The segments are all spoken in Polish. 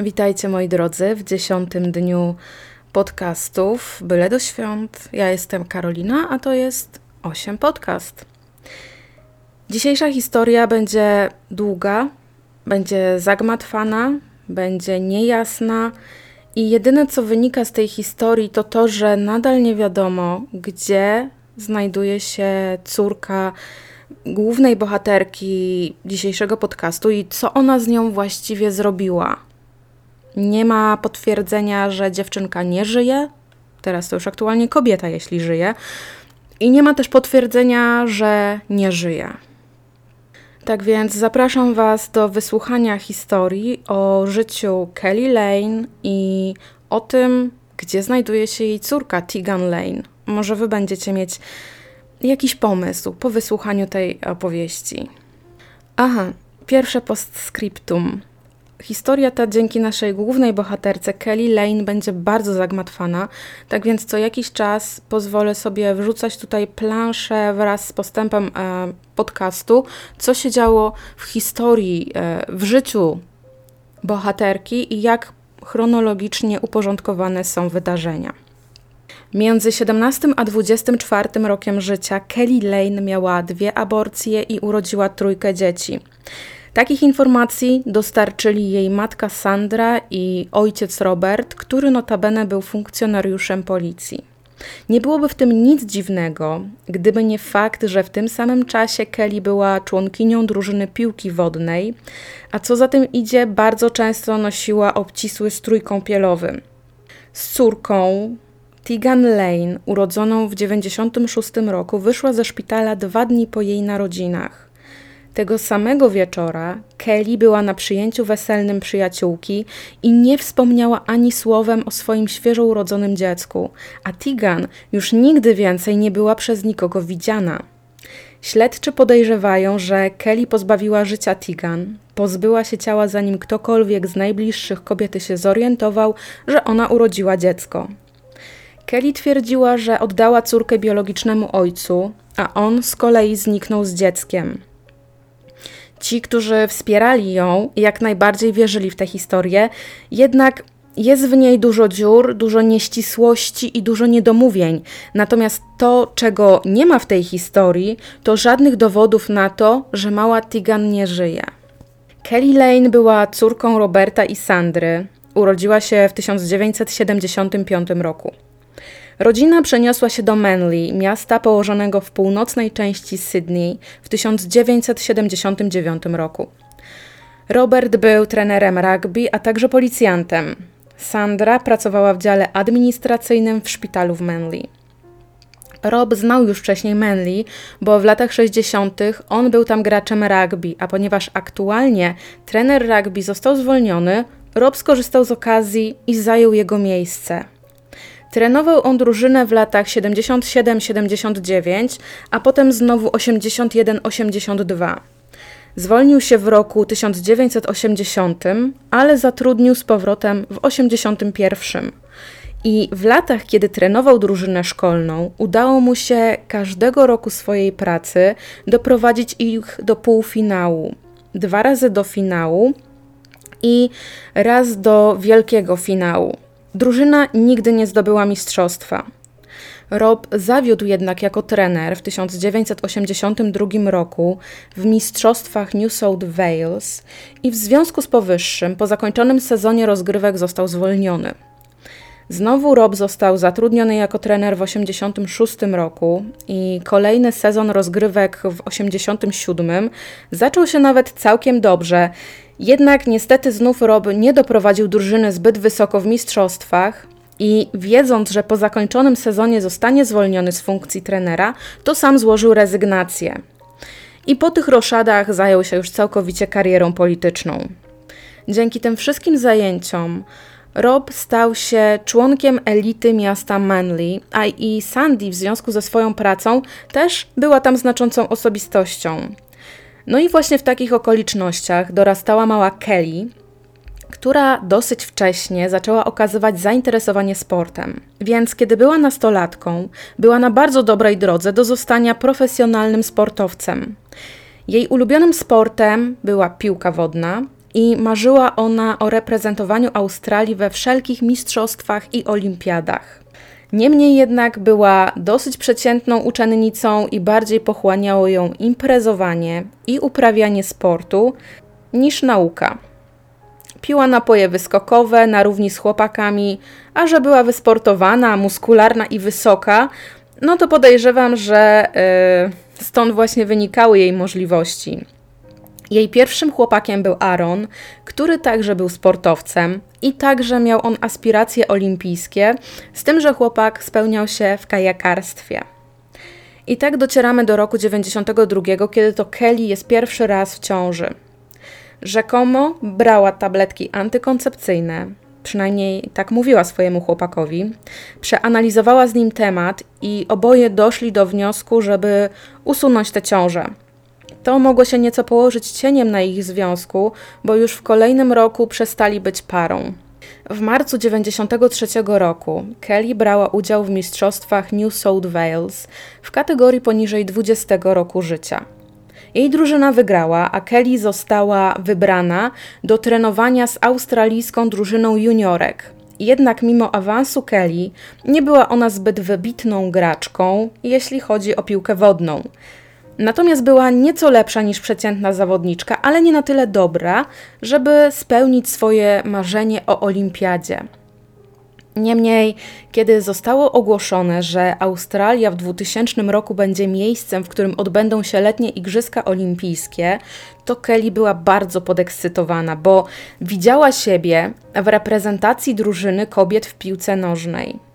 Witajcie moi drodzy w dziesiątym dniu podcastów Byle do Świąt. Ja jestem Karolina, a to jest 8 podcast. Dzisiejsza historia będzie długa, będzie zagmatwana, będzie niejasna i jedyne co wynika z tej historii to to, że nadal nie wiadomo, gdzie znajduje się córka głównej bohaterki dzisiejszego podcastu i co ona z nią właściwie zrobiła. Nie ma potwierdzenia, że dziewczynka nie żyje. Teraz to już aktualnie kobieta, jeśli żyje. I nie ma też potwierdzenia, że nie żyje. Tak więc zapraszam Was do wysłuchania historii o życiu Kelly Lane i o tym, gdzie znajduje się jej córka Tegan Lane. Może Wy będziecie mieć jakiś pomysł po wysłuchaniu tej opowieści. Aha, pierwsze postscriptum. Historia ta dzięki naszej głównej bohaterce Kelly Lane będzie bardzo zagmatwana, tak więc co jakiś czas pozwolę sobie wrzucać tutaj planszę wraz z postępem e, podcastu, co się działo w historii, e, w życiu bohaterki i jak chronologicznie uporządkowane są wydarzenia. Między 17 a 24 rokiem życia Kelly Lane miała dwie aborcje i urodziła trójkę dzieci. Takich informacji dostarczyli jej matka Sandra i ojciec Robert, który notabene był funkcjonariuszem policji. Nie byłoby w tym nic dziwnego, gdyby nie fakt, że w tym samym czasie Kelly była członkinią drużyny piłki wodnej, a co za tym idzie, bardzo często nosiła obcisły strój kąpielowy. Z córką Tegan Lane, urodzoną w 96 roku, wyszła ze szpitala dwa dni po jej narodzinach. Tego samego wieczora Kelly była na przyjęciu weselnym przyjaciółki i nie wspomniała ani słowem o swoim świeżo urodzonym dziecku, a Tegan już nigdy więcej nie była przez nikogo widziana. Śledczy podejrzewają, że Kelly pozbawiła życia Tegan, pozbyła się ciała zanim ktokolwiek z najbliższych kobiety się zorientował, że ona urodziła dziecko. Kelly twierdziła, że oddała córkę biologicznemu ojcu, a on z kolei zniknął z dzieckiem. Ci, którzy wspierali ją, jak najbardziej wierzyli w tę historię, jednak jest w niej dużo dziur, dużo nieścisłości i dużo niedomówień. Natomiast to, czego nie ma w tej historii, to żadnych dowodów na to, że mała Tigan nie żyje. Kelly Lane była córką Roberta i Sandry. Urodziła się w 1975 roku. Rodzina przeniosła się do Manly, miasta położonego w północnej części Sydney w 1979 roku. Robert był trenerem rugby, a także policjantem. Sandra pracowała w dziale administracyjnym w szpitalu w Manly. Rob znał już wcześniej Manly, bo w latach 60. on był tam graczem rugby, a ponieważ aktualnie trener rugby został zwolniony, Rob skorzystał z okazji i zajął jego miejsce. Trenował on drużynę w latach 77-79, a potem znowu 81-82. Zwolnił się w roku 1980, ale zatrudnił z powrotem w 81. I w latach, kiedy trenował drużynę szkolną, udało mu się każdego roku swojej pracy doprowadzić ich do półfinału. Dwa razy do finału i raz do wielkiego finału. Drużyna nigdy nie zdobyła mistrzostwa. Rob zawiódł jednak jako trener w 1982 roku w mistrzostwach New South Wales i w związku z powyższym po zakończonym sezonie rozgrywek został zwolniony. Znowu Rob został zatrudniony jako trener w 1986 roku i kolejny sezon rozgrywek w 1987 zaczął się nawet całkiem dobrze jednak niestety znów Rob nie doprowadził drużyny zbyt wysoko w mistrzostwach i wiedząc, że po zakończonym sezonie zostanie zwolniony z funkcji trenera, to sam złożył rezygnację. I po tych roszadach zajął się już całkowicie karierą polityczną. Dzięki tym wszystkim zajęciom Rob stał się członkiem elity miasta Manly, a i Sandy w związku ze swoją pracą też była tam znaczącą osobistością. No i właśnie w takich okolicznościach dorastała mała Kelly, która dosyć wcześnie zaczęła okazywać zainteresowanie sportem. Więc kiedy była nastolatką, była na bardzo dobrej drodze do zostania profesjonalnym sportowcem. Jej ulubionym sportem była piłka wodna, i marzyła ona o reprezentowaniu Australii we wszelkich mistrzostwach i olimpiadach. Niemniej jednak była dosyć przeciętną uczennicą i bardziej pochłaniało ją imprezowanie i uprawianie sportu niż nauka. Piła napoje wyskokowe na równi z chłopakami, a że była wysportowana, muskularna i wysoka, no to podejrzewam, że yy, stąd właśnie wynikały jej możliwości. Jej pierwszym chłopakiem był Aaron, który także był sportowcem i także miał on aspiracje olimpijskie, z tym, że chłopak spełniał się w kajakarstwie. I tak docieramy do roku 92, kiedy to Kelly jest pierwszy raz w ciąży. Rzekomo brała tabletki antykoncepcyjne, przynajmniej tak mówiła swojemu chłopakowi, przeanalizowała z nim temat i oboje doszli do wniosku, żeby usunąć tę ciążę. To mogło się nieco położyć cieniem na ich związku, bo już w kolejnym roku przestali być parą. W marcu 1993 roku Kelly brała udział w mistrzostwach New South Wales w kategorii poniżej 20 roku życia. Jej drużyna wygrała, a Kelly została wybrana do trenowania z australijską drużyną juniorek. Jednak mimo awansu Kelly nie była ona zbyt wybitną graczką, jeśli chodzi o piłkę wodną. Natomiast była nieco lepsza niż przeciętna zawodniczka, ale nie na tyle dobra, żeby spełnić swoje marzenie o olimpiadzie. Niemniej, kiedy zostało ogłoszone, że Australia w 2000 roku będzie miejscem, w którym odbędą się letnie Igrzyska Olimpijskie, to Kelly była bardzo podekscytowana, bo widziała siebie w reprezentacji drużyny kobiet w piłce nożnej.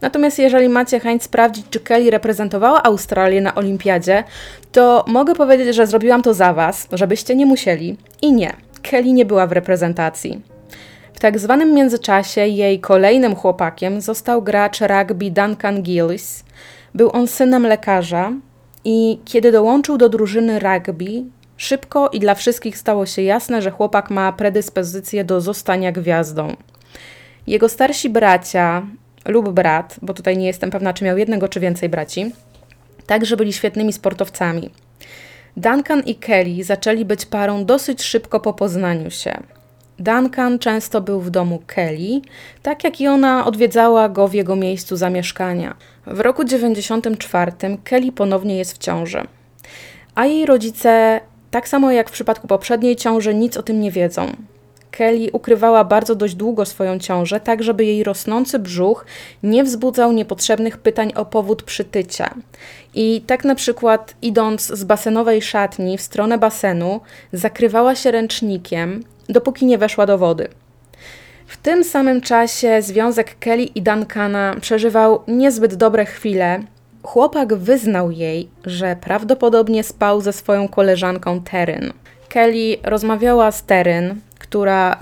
Natomiast jeżeli macie chęć sprawdzić, czy Kelly reprezentowała Australię na Olimpiadzie, to mogę powiedzieć, że zrobiłam to za Was, żebyście nie musieli. I nie, Kelly nie była w reprezentacji. W tak zwanym międzyczasie jej kolejnym chłopakiem został gracz rugby Duncan Gillis. Był on synem lekarza i kiedy dołączył do drużyny rugby, szybko i dla wszystkich stało się jasne, że chłopak ma predyspozycję do zostania gwiazdą. Jego starsi bracia lub brat, bo tutaj nie jestem pewna, czy miał jednego czy więcej braci, także byli świetnymi sportowcami. Duncan i Kelly zaczęli być parą dosyć szybko po poznaniu się. Duncan często był w domu Kelly, tak jak i ona odwiedzała go w jego miejscu zamieszkania. W roku 94 Kelly ponownie jest w ciąży, a jej rodzice, tak samo jak w przypadku poprzedniej ciąży, nic o tym nie wiedzą. Kelly ukrywała bardzo dość długo swoją ciążę, tak żeby jej rosnący brzuch nie wzbudzał niepotrzebnych pytań o powód przytycia. I tak na przykład idąc z basenowej szatni w stronę basenu, zakrywała się ręcznikiem, dopóki nie weszła do wody. W tym samym czasie związek Kelly i Duncana przeżywał niezbyt dobre chwile. Chłopak wyznał jej, że prawdopodobnie spał ze swoją koleżanką Teryn. Kelly rozmawiała z Teryn, która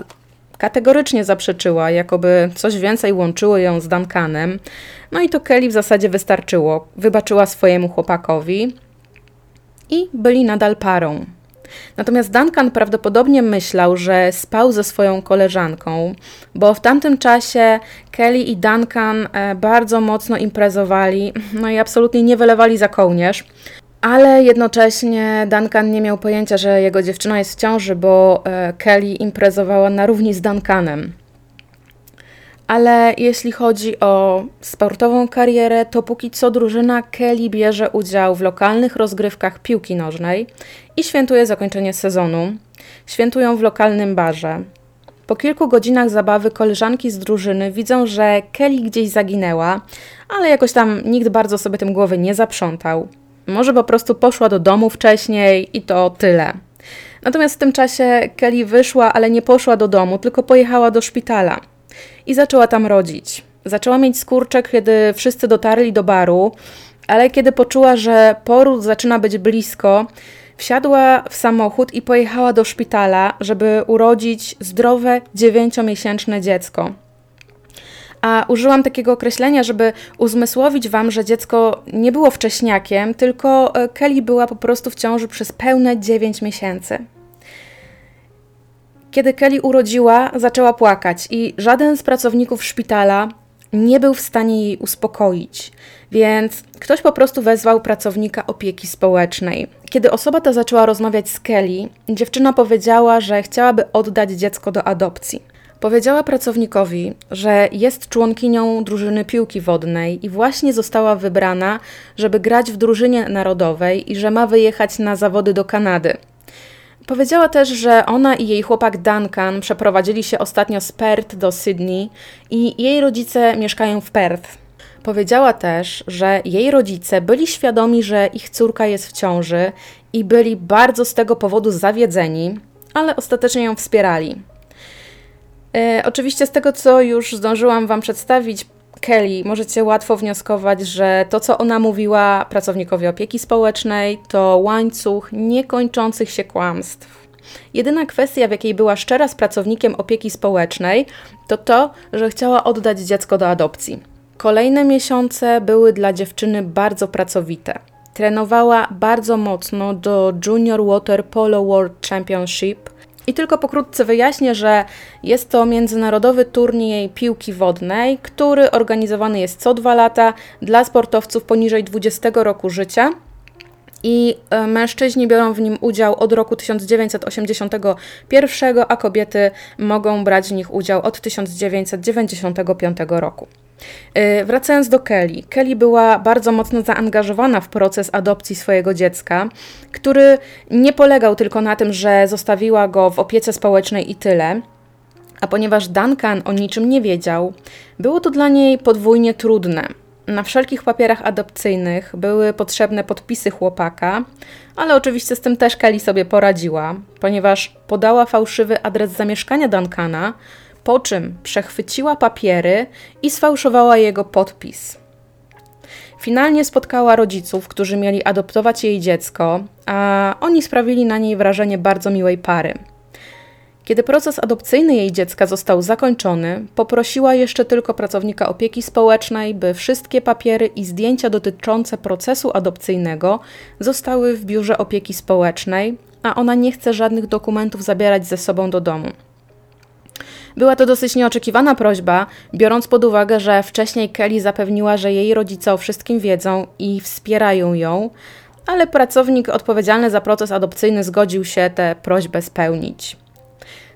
kategorycznie zaprzeczyła, jakoby coś więcej łączyło ją z Duncanem. No i to Kelly w zasadzie wystarczyło. Wybaczyła swojemu chłopakowi i byli nadal parą. Natomiast Duncan prawdopodobnie myślał, że spał ze swoją koleżanką, bo w tamtym czasie Kelly i Duncan e, bardzo mocno imprezowali, no i absolutnie nie wylewali za kołnierz. Ale jednocześnie Duncan nie miał pojęcia, że jego dziewczyna jest w ciąży, bo e, Kelly imprezowała na równi z Duncanem. Ale jeśli chodzi o sportową karierę, to póki co drużyna Kelly bierze udział w lokalnych rozgrywkach piłki nożnej i świętuje zakończenie sezonu. Świętują w lokalnym barze. Po kilku godzinach zabawy koleżanki z drużyny widzą, że Kelly gdzieś zaginęła, ale jakoś tam nikt bardzo sobie tym głowy nie zaprzątał. Może po prostu poszła do domu wcześniej i to tyle. Natomiast w tym czasie Kelly wyszła, ale nie poszła do domu, tylko pojechała do szpitala i zaczęła tam rodzić. Zaczęła mieć skurczek, kiedy wszyscy dotarli do baru, ale kiedy poczuła, że poród zaczyna być blisko, wsiadła w samochód i pojechała do szpitala, żeby urodzić zdrowe dziewięciomiesięczne dziecko. A użyłam takiego określenia, żeby uzmysłowić Wam, że dziecko nie było wcześniakiem, tylko e, Kelly była po prostu w ciąży przez pełne 9 miesięcy. Kiedy Kelly urodziła, zaczęła płakać i żaden z pracowników szpitala nie był w stanie jej uspokoić, więc ktoś po prostu wezwał pracownika opieki społecznej. Kiedy osoba ta zaczęła rozmawiać z Kelly, dziewczyna powiedziała, że chciałaby oddać dziecko do adopcji. Powiedziała pracownikowi, że jest członkinią drużyny piłki wodnej i właśnie została wybrana, żeby grać w drużynie narodowej i że ma wyjechać na zawody do Kanady. Powiedziała też, że ona i jej chłopak Duncan przeprowadzili się ostatnio z Perth do Sydney i jej rodzice mieszkają w Perth. Powiedziała też, że jej rodzice byli świadomi, że ich córka jest w ciąży i byli bardzo z tego powodu zawiedzeni, ale ostatecznie ją wspierali. E, oczywiście z tego, co już zdążyłam Wam przedstawić, Kelly, możecie łatwo wnioskować, że to, co ona mówiła pracownikowi opieki społecznej, to łańcuch niekończących się kłamstw. Jedyna kwestia, w jakiej była szczera z pracownikiem opieki społecznej, to to, że chciała oddać dziecko do adopcji. Kolejne miesiące były dla dziewczyny bardzo pracowite. Trenowała bardzo mocno do Junior Water Polo World Championship, i tylko pokrótce wyjaśnię, że jest to międzynarodowy turniej piłki wodnej, który organizowany jest co dwa lata dla sportowców poniżej 20 roku życia. I e, mężczyźni biorą w nim udział od roku 1981, a kobiety mogą brać w nich udział od 1995 roku. Y, wracając do Kelly. Kelly była bardzo mocno zaangażowana w proces adopcji swojego dziecka, który nie polegał tylko na tym, że zostawiła go w opiece społecznej i tyle. A ponieważ Duncan o niczym nie wiedział, było to dla niej podwójnie trudne. Na wszelkich papierach adopcyjnych były potrzebne podpisy chłopaka, ale oczywiście z tym też Kelly sobie poradziła, ponieważ podała fałszywy adres zamieszkania Duncana, po czym przechwyciła papiery i sfałszowała jego podpis. Finalnie spotkała rodziców, którzy mieli adoptować jej dziecko, a oni sprawili na niej wrażenie bardzo miłej pary. Kiedy proces adopcyjny jej dziecka został zakończony, poprosiła jeszcze tylko pracownika opieki społecznej, by wszystkie papiery i zdjęcia dotyczące procesu adopcyjnego zostały w biurze opieki społecznej, a ona nie chce żadnych dokumentów zabierać ze sobą do domu. Była to dosyć nieoczekiwana prośba, biorąc pod uwagę, że wcześniej Kelly zapewniła, że jej rodzice o wszystkim wiedzą i wspierają ją, ale pracownik odpowiedzialny za proces adopcyjny zgodził się tę prośbę spełnić.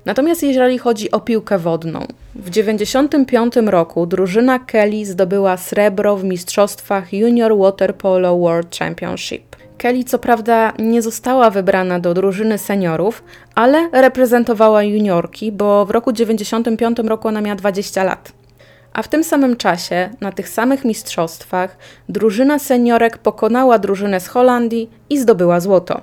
Natomiast jeżeli chodzi o piłkę wodną, w 1995 roku drużyna Kelly zdobyła srebro w mistrzostwach Junior Water Polo World Championship. Kelly co prawda nie została wybrana do drużyny seniorów, ale reprezentowała juniorki, bo w roku 95 roku ona miała 20 lat. A w tym samym czasie, na tych samych mistrzostwach, drużyna seniorek pokonała drużynę z Holandii i zdobyła złoto.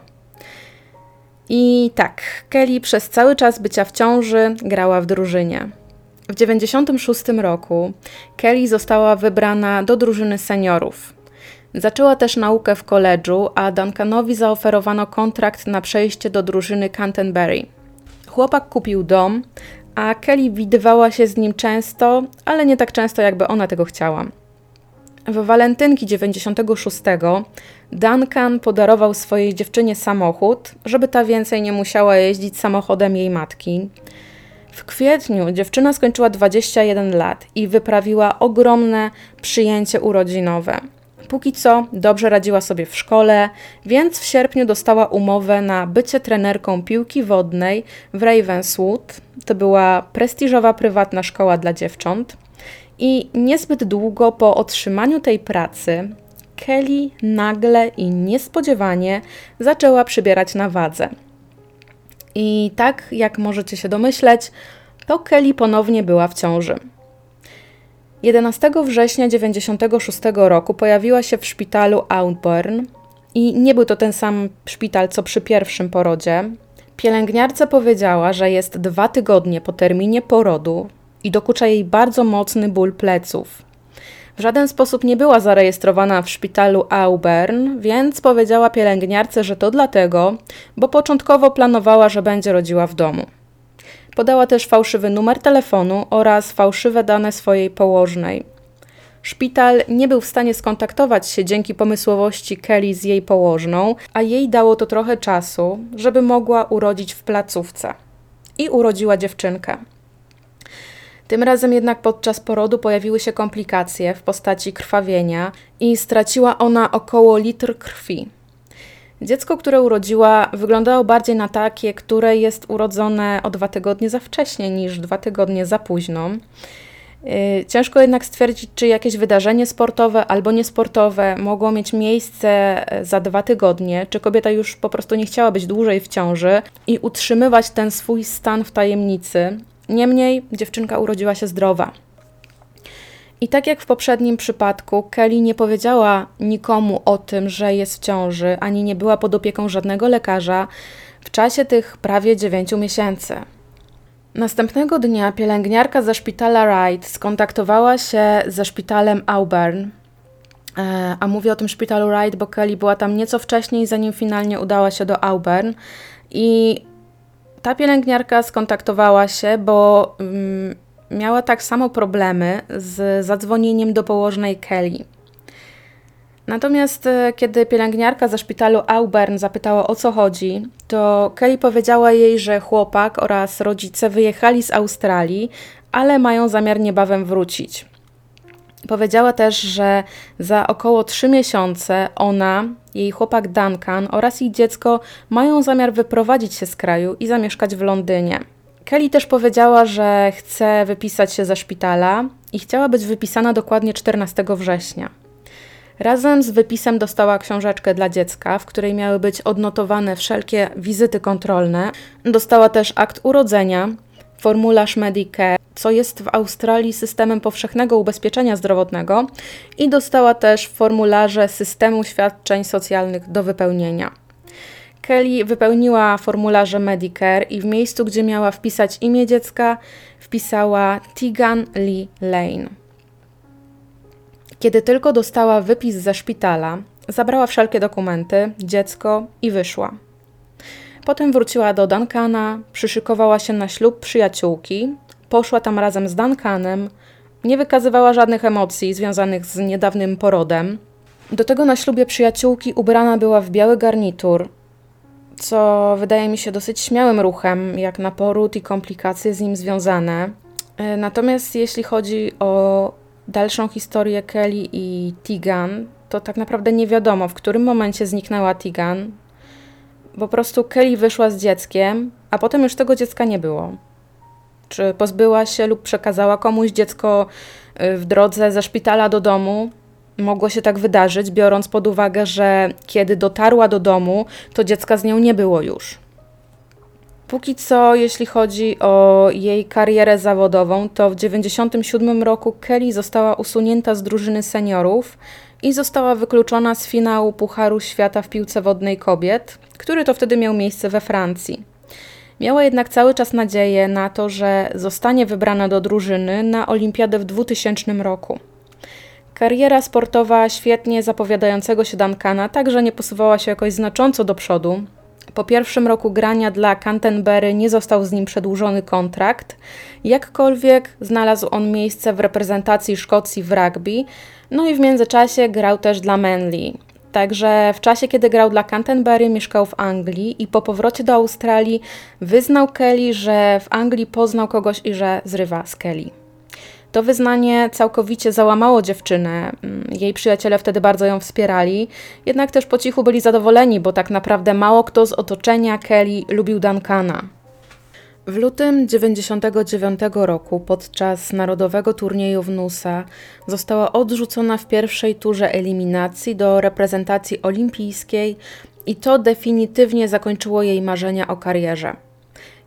I tak, Kelly przez cały czas bycia w ciąży grała w drużynie. W 96 roku Kelly została wybrana do drużyny seniorów. Zaczęła też naukę w koledżu, a Duncanowi zaoferowano kontrakt na przejście do drużyny Canterbury. Chłopak kupił dom, a Kelly widywała się z nim często, ale nie tak często, jakby ona tego chciała. W walentynki 96 Duncan podarował swojej dziewczynie samochód, żeby ta więcej nie musiała jeździć samochodem jej matki. W kwietniu dziewczyna skończyła 21 lat i wyprawiła ogromne przyjęcie urodzinowe. Póki co dobrze radziła sobie w szkole, więc w sierpniu dostała umowę na bycie trenerką piłki wodnej w Ravenswood. To była prestiżowa prywatna szkoła dla dziewcząt. I niezbyt długo po otrzymaniu tej pracy, Kelly nagle i niespodziewanie zaczęła przybierać na wadze. I tak, jak możecie się domyśleć, to Kelly ponownie była w ciąży. 11 września 1996 roku pojawiła się w szpitalu Outburn i nie był to ten sam szpital co przy pierwszym porodzie. Pielęgniarce powiedziała, że jest dwa tygodnie po terminie porodu i dokucza jej bardzo mocny ból pleców. W żaden sposób nie była zarejestrowana w szpitalu Auburn, więc powiedziała pielęgniarce, że to dlatego, bo początkowo planowała, że będzie rodziła w domu. Podała też fałszywy numer telefonu oraz fałszywe dane swojej położnej. Szpital nie był w stanie skontaktować się dzięki pomysłowości Kelly z jej położną, a jej dało to trochę czasu, żeby mogła urodzić w placówce. I urodziła dziewczynkę. Tym razem jednak podczas porodu pojawiły się komplikacje w postaci krwawienia i straciła ona około litr krwi. Dziecko, które urodziła, wyglądało bardziej na takie, które jest urodzone o dwa tygodnie za wcześnie niż dwa tygodnie za późno. Y, ciężko jednak stwierdzić, czy jakieś wydarzenie sportowe albo niesportowe mogło mieć miejsce e, za dwa tygodnie, czy kobieta już po prostu nie chciała być dłużej w ciąży i utrzymywać ten swój stan w tajemnicy. Niemniej dziewczynka urodziła się zdrowa. I tak jak w poprzednim przypadku, Kelly nie powiedziała nikomu o tym, że jest w ciąży, ani nie była pod opieką żadnego lekarza w czasie tych prawie 9 miesięcy. Następnego dnia pielęgniarka ze szpitala Wright skontaktowała się ze szpitalem Auburn. E, a mówię o tym szpitalu Wright, bo Kelly była tam nieco wcześniej, zanim finalnie udała się do Auburn. I ta pielęgniarka skontaktowała się, bo mm, miała tak samo problemy z zadzwonieniem do położnej Kelly. Natomiast e, kiedy pielęgniarka ze szpitalu Auburn zapytała o co chodzi, to Kelly powiedziała jej, że chłopak oraz rodzice wyjechali z Australii, ale mają zamiar niebawem wrócić. Powiedziała też, że za około 3 miesiące ona, jej chłopak Duncan oraz ich dziecko mają zamiar wyprowadzić się z kraju i zamieszkać w Londynie. Kelly też powiedziała, że chce wypisać się ze szpitala i chciała być wypisana dokładnie 14 września. Razem z wypisem dostała książeczkę dla dziecka, w której miały być odnotowane wszelkie wizyty kontrolne. Dostała też akt urodzenia, formularz Medicare, co jest w Australii systemem powszechnego ubezpieczenia zdrowotnego, i dostała też formularze systemu świadczeń socjalnych do wypełnienia. Kelly wypełniła formularze Medicare i w miejscu, gdzie miała wpisać imię dziecka, wpisała Tigan Lee Lane. Kiedy tylko dostała wypis ze szpitala, zabrała wszelkie dokumenty, dziecko i wyszła. Potem wróciła do Duncana, przyszykowała się na ślub przyjaciółki, poszła tam razem z Duncanem, nie wykazywała żadnych emocji związanych z niedawnym porodem. Do tego na ślubie przyjaciółki ubrana była w biały garnitur, co wydaje mi się dosyć śmiałym ruchem, jak na poród i komplikacje z nim związane. E, natomiast jeśli chodzi o dalszą historię Kelly i Tigan, to tak naprawdę nie wiadomo, w którym momencie zniknęła Tigan. Po prostu Kelly wyszła z dzieckiem, a potem już tego dziecka nie było. Czy pozbyła się lub przekazała komuś dziecko y, w drodze ze szpitala do domu? Mogło się tak wydarzyć, biorąc pod uwagę, że kiedy dotarła do domu, to dziecka z nią nie było już. Póki co, jeśli chodzi o jej karierę zawodową, to w 1997 roku Kelly została usunięta z drużyny seniorów i została wykluczona z finału Pucharu Świata w piłce wodnej kobiet, który to wtedy miał miejsce we Francji. Miała jednak cały czas nadzieję na to, że zostanie wybrana do drużyny na Olimpiadę w 2000 roku. Kariera sportowa świetnie zapowiadającego się Duncana także nie posuwała się jakoś znacząco do przodu, po pierwszym roku grania dla Canterbury nie został z nim przedłużony kontrakt, jakkolwiek znalazł on miejsce w reprezentacji Szkocji w rugby, no i w międzyczasie grał też dla Manly. Także w czasie, kiedy grał dla Canterbury, mieszkał w Anglii i po powrocie do Australii wyznał Kelly, że w Anglii poznał kogoś i że zrywa z Kelly. To wyznanie całkowicie załamało dziewczynę. Mm, jej przyjaciele wtedy bardzo ją wspierali, jednak też po cichu byli zadowoleni, bo tak naprawdę mało kto z otoczenia Kelly lubił Duncana. W lutym 1999 roku, podczas narodowego turnieju w Nusa, została odrzucona w pierwszej turze eliminacji do reprezentacji olimpijskiej i to definitywnie zakończyło jej marzenia o karierze.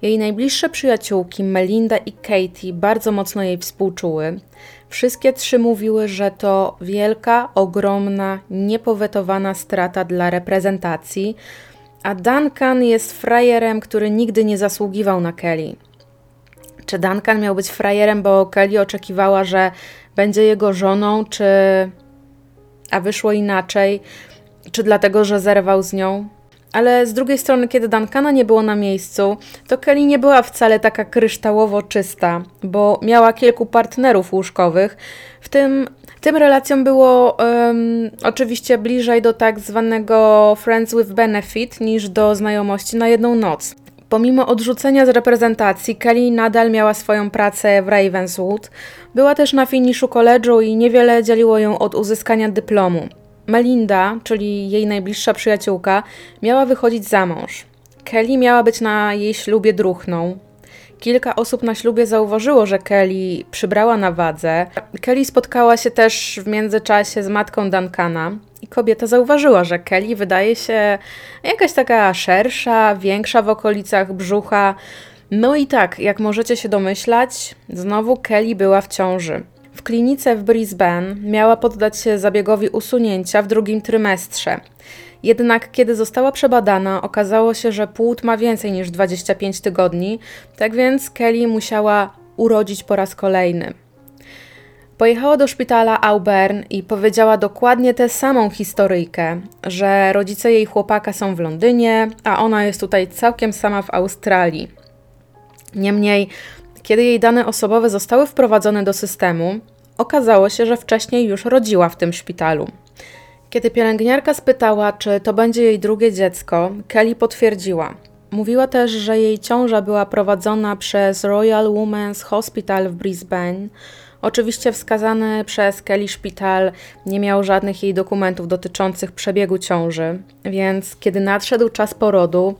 Jej najbliższe przyjaciółki Melinda i Katie bardzo mocno jej współczuły. Wszystkie trzy mówiły, że to wielka, ogromna, niepowetowana strata dla reprezentacji, a Duncan jest frajerem, który nigdy nie zasługiwał na Kelly. Czy Duncan miał być frajerem, bo Kelly oczekiwała, że będzie jego żoną, czy. a wyszło inaczej, czy dlatego, że zerwał z nią? Ale z drugiej strony, kiedy Duncana nie było na miejscu, to Kelly nie była wcale taka kryształowo czysta, bo miała kilku partnerów łóżkowych, w tym tym relacjom było um, oczywiście bliżej do tak zwanego Friends with Benefit niż do znajomości na jedną noc. Pomimo odrzucenia z reprezentacji, Kelly nadal miała swoją pracę w Ravenswood. Była też na finiszu koledżu i niewiele dzieliło ją od uzyskania dyplomu. Melinda, czyli jej najbliższa przyjaciółka, miała wychodzić za mąż. Kelly miała być na jej ślubie druchną. Kilka osób na ślubie zauważyło, że Kelly przybrała na wadze. Kelly spotkała się też w międzyczasie z matką Duncana i kobieta zauważyła, że Kelly wydaje się jakaś taka szersza, większa w okolicach brzucha. No i tak, jak możecie się domyślać, znowu Kelly była w ciąży. Klinice w Brisbane miała poddać się zabiegowi usunięcia w drugim trymestrze. Jednak kiedy została przebadana, okazało się, że płód ma więcej niż 25 tygodni, tak więc Kelly musiała urodzić po raz kolejny. Pojechała do szpitala Auburn i powiedziała dokładnie tę samą historyjkę, że rodzice jej chłopaka są w Londynie, a ona jest tutaj całkiem sama w Australii. Niemniej, kiedy jej dane osobowe zostały wprowadzone do systemu, okazało się, że wcześniej już rodziła w tym szpitalu. Kiedy pielęgniarka spytała, czy to będzie jej drugie dziecko, Kelly potwierdziła. Mówiła też, że jej ciąża była prowadzona przez Royal Women's Hospital w Brisbane. Oczywiście wskazany przez Kelly szpital nie miał żadnych jej dokumentów dotyczących przebiegu ciąży, więc kiedy nadszedł czas porodu,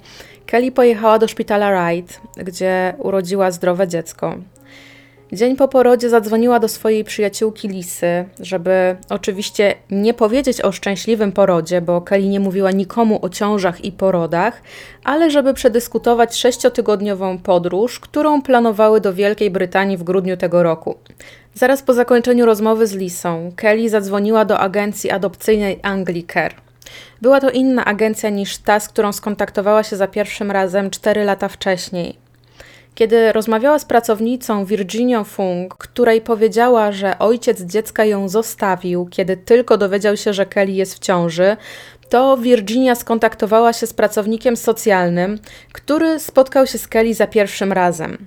Kelly pojechała do szpitala Wright, gdzie urodziła zdrowe dziecko. Dzień po porodzie zadzwoniła do swojej przyjaciółki Lisy, żeby oczywiście nie powiedzieć o szczęśliwym porodzie, bo Kelly nie mówiła nikomu o ciążach i porodach, ale żeby przedyskutować sześciotygodniową podróż, którą planowały do Wielkiej Brytanii w grudniu tego roku. Zaraz po zakończeniu rozmowy z Lisą, Kelly zadzwoniła do agencji adopcyjnej Anglicare. Była to inna agencja niż ta, z którą skontaktowała się za pierwszym razem 4 lata wcześniej. Kiedy rozmawiała z pracownicą Virginią Fung, której powiedziała, że ojciec dziecka ją zostawił, kiedy tylko dowiedział się, że Kelly jest w ciąży, to Virginia skontaktowała się z pracownikiem socjalnym, który spotkał się z Kelly za pierwszym razem.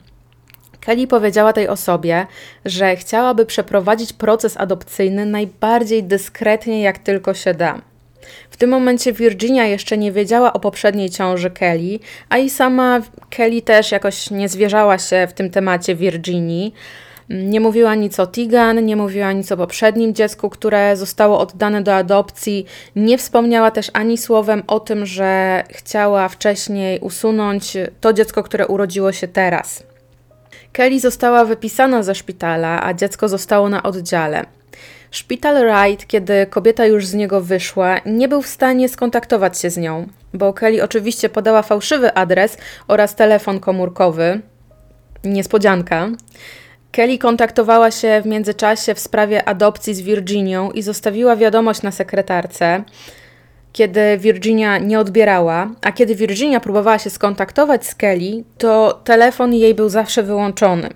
Kelly powiedziała tej osobie, że chciałaby przeprowadzić proces adopcyjny najbardziej dyskretnie, jak tylko się da. W tym momencie Virginia jeszcze nie wiedziała o poprzedniej ciąży Kelly, a i sama Kelly też jakoś nie zwierzała się w tym temacie Virginii. Nie mówiła nic o Tigan, nie mówiła nic o poprzednim dziecku, które zostało oddane do adopcji. Nie wspomniała też ani słowem o tym, że chciała wcześniej usunąć to dziecko, które urodziło się teraz. Kelly została wypisana ze szpitala, a dziecko zostało na oddziale. Szpital Wright, kiedy kobieta już z niego wyszła, nie był w stanie skontaktować się z nią, bo Kelly oczywiście podała fałszywy adres oraz telefon komórkowy. Niespodzianka. Kelly kontaktowała się w międzyczasie w sprawie adopcji z Virginią i zostawiła wiadomość na sekretarce, kiedy Virginia nie odbierała, a kiedy Virginia próbowała się skontaktować z Kelly, to telefon jej był zawsze wyłączony.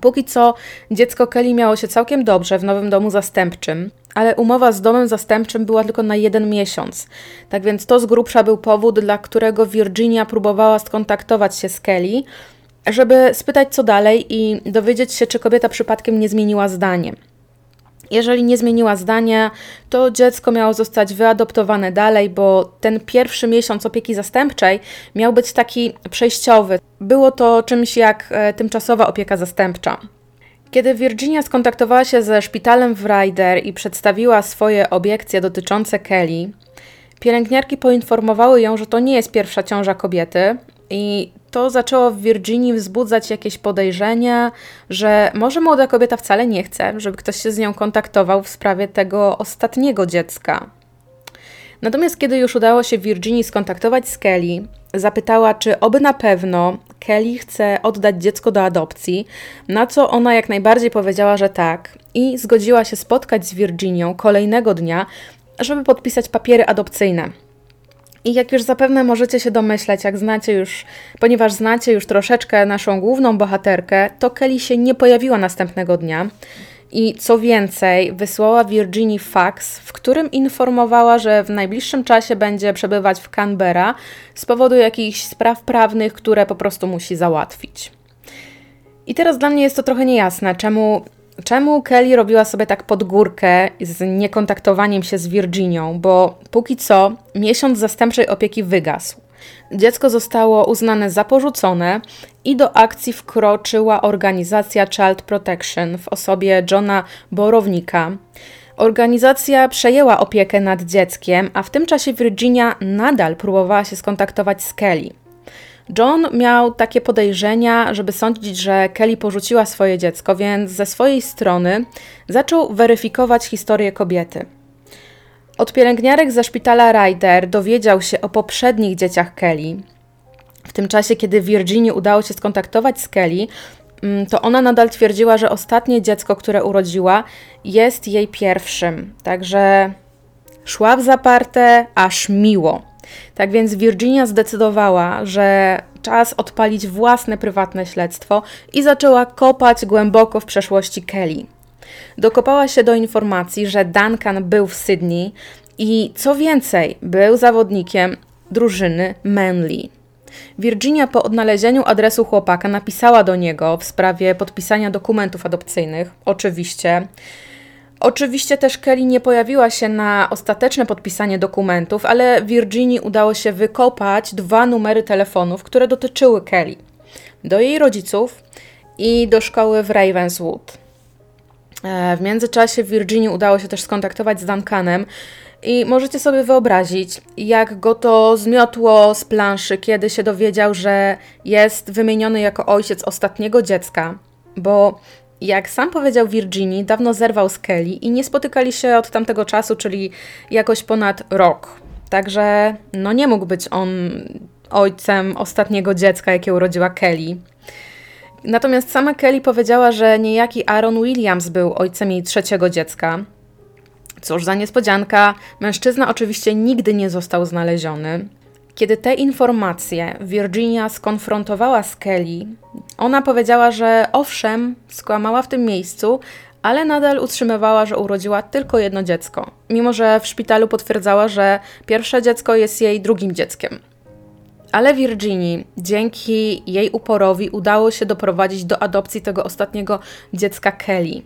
Póki co dziecko Kelly miało się całkiem dobrze w nowym domu zastępczym, ale umowa z domem zastępczym była tylko na jeden miesiąc. Tak więc to z grubsza był powód, dla którego Virginia próbowała skontaktować się z Kelly, żeby spytać co dalej i dowiedzieć się, czy kobieta przypadkiem nie zmieniła zdanie. Jeżeli nie zmieniła zdania, to dziecko miało zostać wyadoptowane dalej, bo ten pierwszy miesiąc opieki zastępczej miał być taki przejściowy. Było to czymś jak e, tymczasowa opieka zastępcza. Kiedy Virginia skontaktowała się ze szpitalem w Ryder i przedstawiła swoje obiekcje dotyczące Kelly, pielęgniarki poinformowały ją, że to nie jest pierwsza ciąża kobiety i to zaczęło w Virginii wzbudzać jakieś podejrzenia, że może młoda kobieta wcale nie chce, żeby ktoś się z nią kontaktował w sprawie tego ostatniego dziecka. Natomiast kiedy już udało się Virginii skontaktować z Kelly, zapytała, czy oby na pewno Kelly chce oddać dziecko do adopcji, na co ona jak najbardziej powiedziała, że tak i zgodziła się spotkać z Virginią kolejnego dnia, żeby podpisać papiery adopcyjne. I jak już zapewne możecie się domyśleć, jak znacie już, ponieważ znacie już troszeczkę naszą główną bohaterkę, to Kelly się nie pojawiła następnego dnia. I co więcej, wysłała Virginii fax, w którym informowała, że w najbliższym czasie będzie przebywać w Canberra z powodu jakichś spraw prawnych, które po prostu musi załatwić. I teraz dla mnie jest to trochę niejasne, czemu Czemu Kelly robiła sobie tak pod górkę z niekontaktowaniem się z Virginią? Bo póki co miesiąc zastępczej opieki wygasł. Dziecko zostało uznane za porzucone i do akcji wkroczyła organizacja Child Protection w osobie Johna Borownika. Organizacja przejęła opiekę nad dzieckiem, a w tym czasie Virginia nadal próbowała się skontaktować z Kelly. John miał takie podejrzenia, żeby sądzić, że Kelly porzuciła swoje dziecko, więc ze swojej strony zaczął weryfikować historię kobiety. Od pielęgniarek ze szpitala Ryder dowiedział się o poprzednich dzieciach Kelly. W tym czasie, kiedy Virginii udało się skontaktować z Kelly, mm, to ona nadal twierdziła, że ostatnie dziecko, które urodziła, jest jej pierwszym. Także szła w zaparte, aż miło. Tak więc Virginia zdecydowała, że czas odpalić własne prywatne śledztwo i zaczęła kopać głęboko w przeszłości Kelly. Dokopała się do informacji, że Duncan był w Sydney i co więcej, był zawodnikiem drużyny Manly. Virginia po odnalezieniu adresu chłopaka napisała do niego w sprawie podpisania dokumentów adopcyjnych, oczywiście. Oczywiście też Kelly nie pojawiła się na ostateczne podpisanie dokumentów, ale Virginii udało się wykopać dwa numery telefonów, które dotyczyły Kelly. Do jej rodziców i do szkoły w Ravenswood. E, w międzyczasie Virginii udało się też skontaktować z Duncanem i możecie sobie wyobrazić, jak go to zmiotło z planszy, kiedy się dowiedział, że jest wymieniony jako ojciec ostatniego dziecka, bo jak sam powiedział Virginii, dawno zerwał z Kelly i nie spotykali się od tamtego czasu, czyli jakoś ponad rok. Także no nie mógł być on ojcem ostatniego dziecka, jakie urodziła Kelly. Natomiast sama Kelly powiedziała, że niejaki Aaron Williams był ojcem jej trzeciego dziecka. Cóż za niespodzianka, mężczyzna oczywiście nigdy nie został znaleziony. Kiedy te informacje Virginia skonfrontowała z Kelly, ona powiedziała, że owszem, skłamała w tym miejscu, ale nadal utrzymywała, że urodziła tylko jedno dziecko, mimo że w szpitalu potwierdzała, że pierwsze dziecko jest jej drugim dzieckiem. Ale Virginii, dzięki jej uporowi, udało się doprowadzić do adopcji tego ostatniego dziecka Kelly.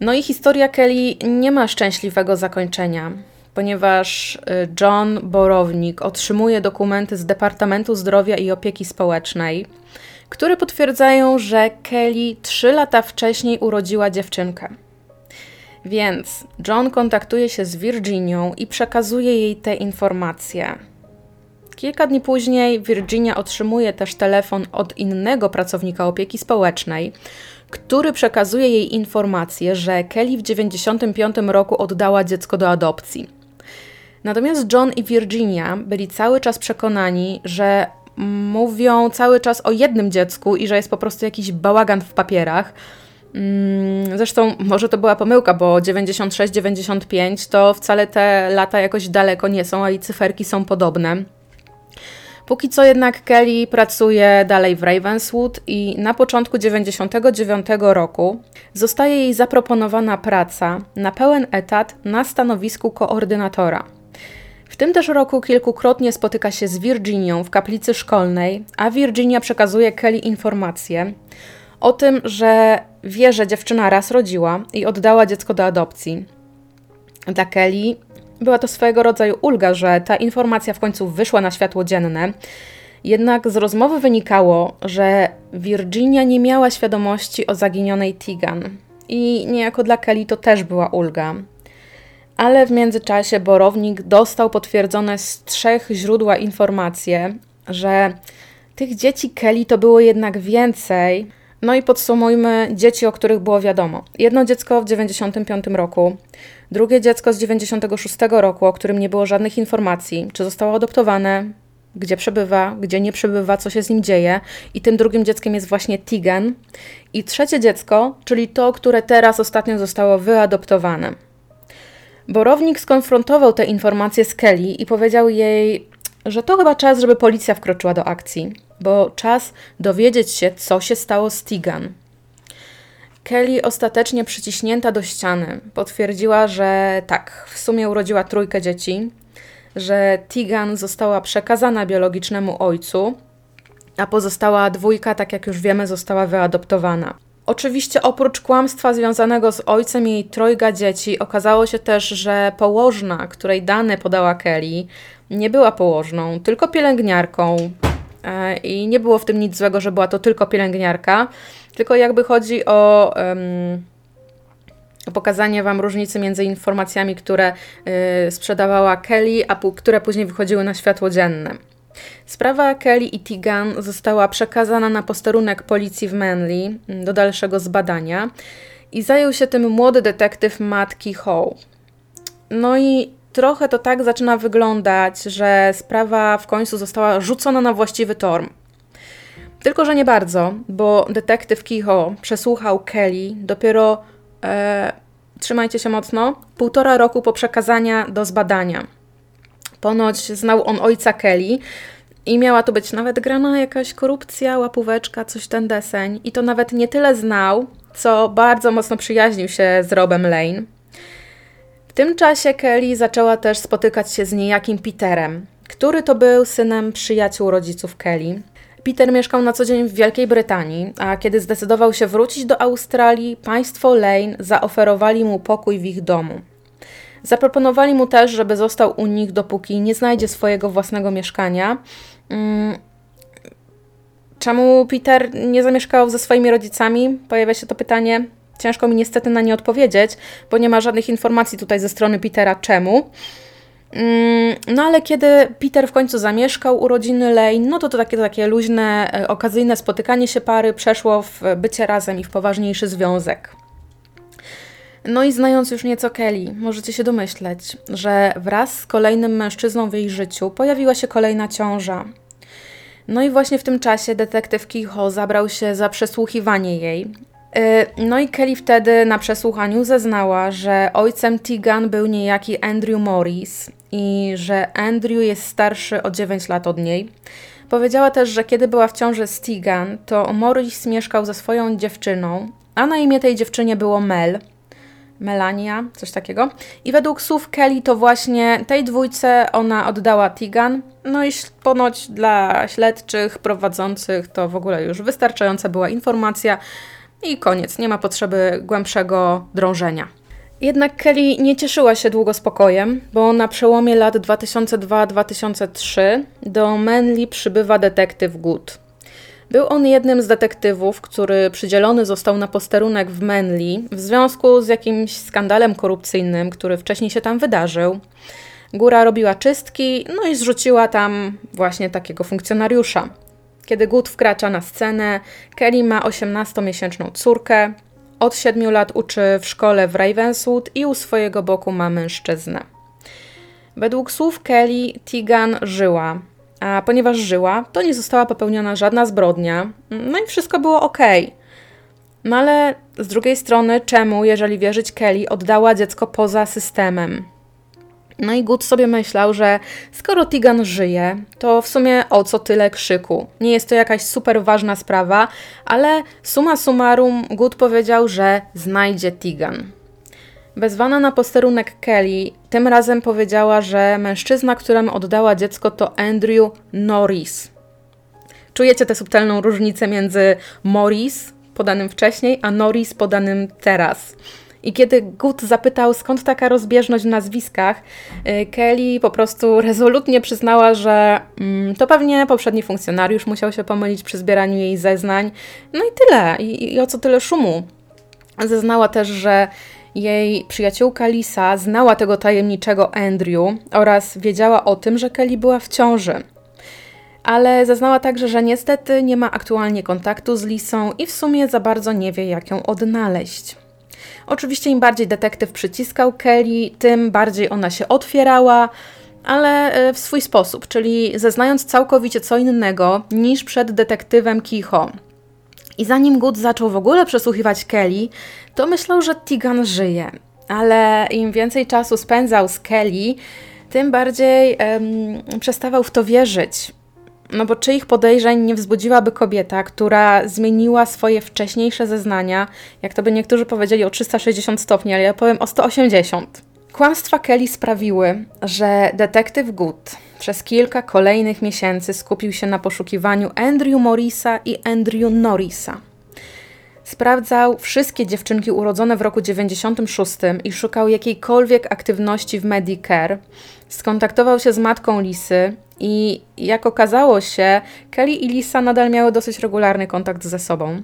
No i historia Kelly nie ma szczęśliwego zakończenia, ponieważ y, John Borownik otrzymuje dokumenty z Departamentu Zdrowia i Opieki Społecznej, które potwierdzają, że Kelly trzy lata wcześniej urodziła dziewczynkę. Więc John kontaktuje się z Virginią i przekazuje jej te informacje. Kilka dni później Virginia otrzymuje też telefon od innego pracownika opieki społecznej, który przekazuje jej informację, że Kelly w 1995 roku oddała dziecko do adopcji. Natomiast John i Virginia byli cały czas przekonani, że mówią cały czas o jednym dziecku i że jest po prostu jakiś bałagan w papierach. Mm, zresztą może to była pomyłka, bo 96-95 to wcale te lata jakoś daleko nie są, a i cyferki są podobne. Póki co jednak Kelly pracuje dalej w Ravenswood i na początku 99 roku zostaje jej zaproponowana praca na pełen etat na stanowisku koordynatora. W tym też roku kilkukrotnie spotyka się z Virginią w kaplicy szkolnej, a Virginia przekazuje Kelly informacje o tym, że wie, że dziewczyna raz rodziła i oddała dziecko do adopcji. Dla Kelly była to swojego rodzaju ulga, że ta informacja w końcu wyszła na światło dzienne. Jednak z rozmowy wynikało, że Virginia nie miała świadomości o zaginionej Tigan. I niejako dla Kelly to też była ulga. Ale w międzyczasie Borownik dostał potwierdzone z trzech źródła informacje, że tych dzieci Kelly to było jednak więcej. No i podsumujmy dzieci, o których było wiadomo. Jedno dziecko w 95 roku, drugie dziecko z 96 roku, o którym nie było żadnych informacji, czy zostało adoptowane, gdzie przebywa, gdzie nie przebywa, co się z nim dzieje. I tym drugim dzieckiem jest właśnie Tigen. I trzecie dziecko, czyli to, które teraz ostatnio zostało wyadoptowane. Borownik skonfrontował te informacje z Kelly i powiedział jej, że to chyba czas, żeby policja wkroczyła do akcji, bo czas dowiedzieć się, co się stało z Tigan. Kelly ostatecznie przyciśnięta do ściany potwierdziła, że tak, w sumie urodziła trójkę dzieci, że Tigan została przekazana biologicznemu ojcu, a pozostała dwójka, tak jak już wiemy, została wyadoptowana. Oczywiście oprócz kłamstwa związanego z ojcem jej trojga dzieci, okazało się też, że położna, której dane podała Kelly, nie była położną, tylko pielęgniarką. E, I nie było w tym nic złego, że była to tylko pielęgniarka, tylko jakby chodzi o, um, pokazanie Wam różnicy między informacjami, które y, sprzedawała Kelly, a które później wychodziły na światło dzienne. Sprawa Kelly i Tigan została przekazana na posterunek policji w Manly mm, do dalszego zbadania i zajął się tym młody detektyw Matt Kehoe. No i trochę to tak zaczyna wyglądać, że sprawa w końcu została rzucona na właściwy tor. Tylko, że nie bardzo, bo detektyw Kehoe przesłuchał Kelly dopiero, e, trzymajcie się mocno, półtora roku po przekazania do zbadania. Ponoć znał on ojca Kelly i miała to być nawet grana jakaś korupcja, łapóweczka, coś ten deseń. I to nawet nie tyle znał, co bardzo mocno przyjaźnił się z Robem Lane. W tym czasie Kelly zaczęła też spotykać się z niejakim Peterem, który to był synem przyjaciół rodziców Kelly. Peter mieszkał na co dzień w Wielkiej Brytanii, a kiedy zdecydował się wrócić do Australii, państwo Lane zaoferowali mu pokój w ich domu. Zaproponowali mu też, żeby został u nich, dopóki nie znajdzie swojego własnego mieszkania. Mm. Czemu Peter nie zamieszkał ze swoimi rodzicami? Pojawia się to pytanie. Ciężko mi niestety na nie odpowiedzieć, bo nie ma żadnych informacji tutaj ze strony Petera czemu. Mm, no ale kiedy Peter w końcu zamieszkał u rodziny Lane, no to to takie, takie luźne, e, okazyjne spotykanie się pary przeszło w bycie razem i w poważniejszy związek. No i znając już nieco Kelly, możecie się domyśleć, że wraz z kolejnym mężczyzną w jej życiu pojawiła się kolejna ciąża. No i właśnie w tym czasie detektyw Kiho zabrał się za przesłuchiwanie jej. Y, no i Kelly wtedy na przesłuchaniu zeznała, że ojcem Tigan był niejaki Andrew Morris i że Andrew jest starszy o 9 lat od niej. Powiedziała też, że kiedy była w ciąży z Tigan, to Morris mieszkał ze swoją dziewczyną, a na imię tej dziewczynie było Mel – Melania, coś takiego. I według słów Kelly to właśnie tej dwójce ona oddała Tigan. No i ponoć dla śledczych, prowadzących to w ogóle już wystarczająca była informacja i koniec, nie ma potrzeby głębszego drążenia. Jednak Kelly nie cieszyła się długo spokojem, bo na przełomie lat 2002-2003 do Manly przybywa detektyw Good. Był on jednym z detektywów, który przydzielony został na posterunek w Manly w związku z jakimś skandalem korupcyjnym, który wcześniej się tam wydarzył. Góra robiła czystki, no i zrzuciła tam właśnie takiego funkcjonariusza. Kiedy Good wkracza na scenę, Kelly ma 18-miesięczną córkę, od 7 lat uczy w szkole w Ravenswood i u swojego boku ma mężczyznę. Według słów Kelly, Tigan żyła, a ponieważ żyła, to nie została popełniona żadna zbrodnia, no i wszystko było ok. No ale z drugiej strony, czemu, jeżeli wierzyć Kelly, oddała dziecko poza systemem? No i Good sobie myślał, że skoro Tigan żyje, to w sumie o co tyle krzyku. Nie jest to jakaś super ważna sprawa, ale summa summarum Good powiedział, że znajdzie Tigan. Wezwana na posterunek Kelly tym razem powiedziała, że mężczyzna, któremu oddała dziecko to Andrew Norris. Czujecie tę subtelną różnicę między Morris podanym wcześniej, a Norris podanym teraz. I kiedy Good zapytał, skąd taka rozbieżność w nazwiskach, y, Kelly po prostu rezolutnie przyznała, że mm, to pewnie poprzedni funkcjonariusz musiał się pomylić przy zbieraniu jej zeznań. No i tyle. I, i o co tyle szumu. Zeznała też, że jej przyjaciółka Lisa znała tego tajemniczego Andrew oraz wiedziała o tym, że Kelly była w ciąży. Ale zeznała także, że niestety nie ma aktualnie kontaktu z Lisą i w sumie za bardzo nie wie, jak ją odnaleźć. Oczywiście im bardziej detektyw przyciskał Kelly, tym bardziej ona się otwierała, ale e, w swój sposób, czyli zeznając całkowicie co innego niż przed detektywem Kicho. I zanim Good zaczął w ogóle przesłuchiwać Kelly, to myślał, że Tigan żyje. Ale im więcej czasu spędzał z Kelly, tym bardziej um, przestawał w to wierzyć. No bo czyich podejrzeń nie wzbudziłaby kobieta, która zmieniła swoje wcześniejsze zeznania, jak to by niektórzy powiedzieli o 360 stopni, ale ja powiem o 180. Kłamstwa Kelly sprawiły, że detektyw Good przez kilka kolejnych miesięcy skupił się na poszukiwaniu Andrew Morrisa i Andrew Norrisa. Sprawdzał wszystkie dziewczynki urodzone w roku 96 i szukał jakiejkolwiek aktywności w Medicare. Skontaktował się z matką Lisy i jak okazało się, Kelly i Lisa nadal miały dosyć regularny kontakt ze sobą.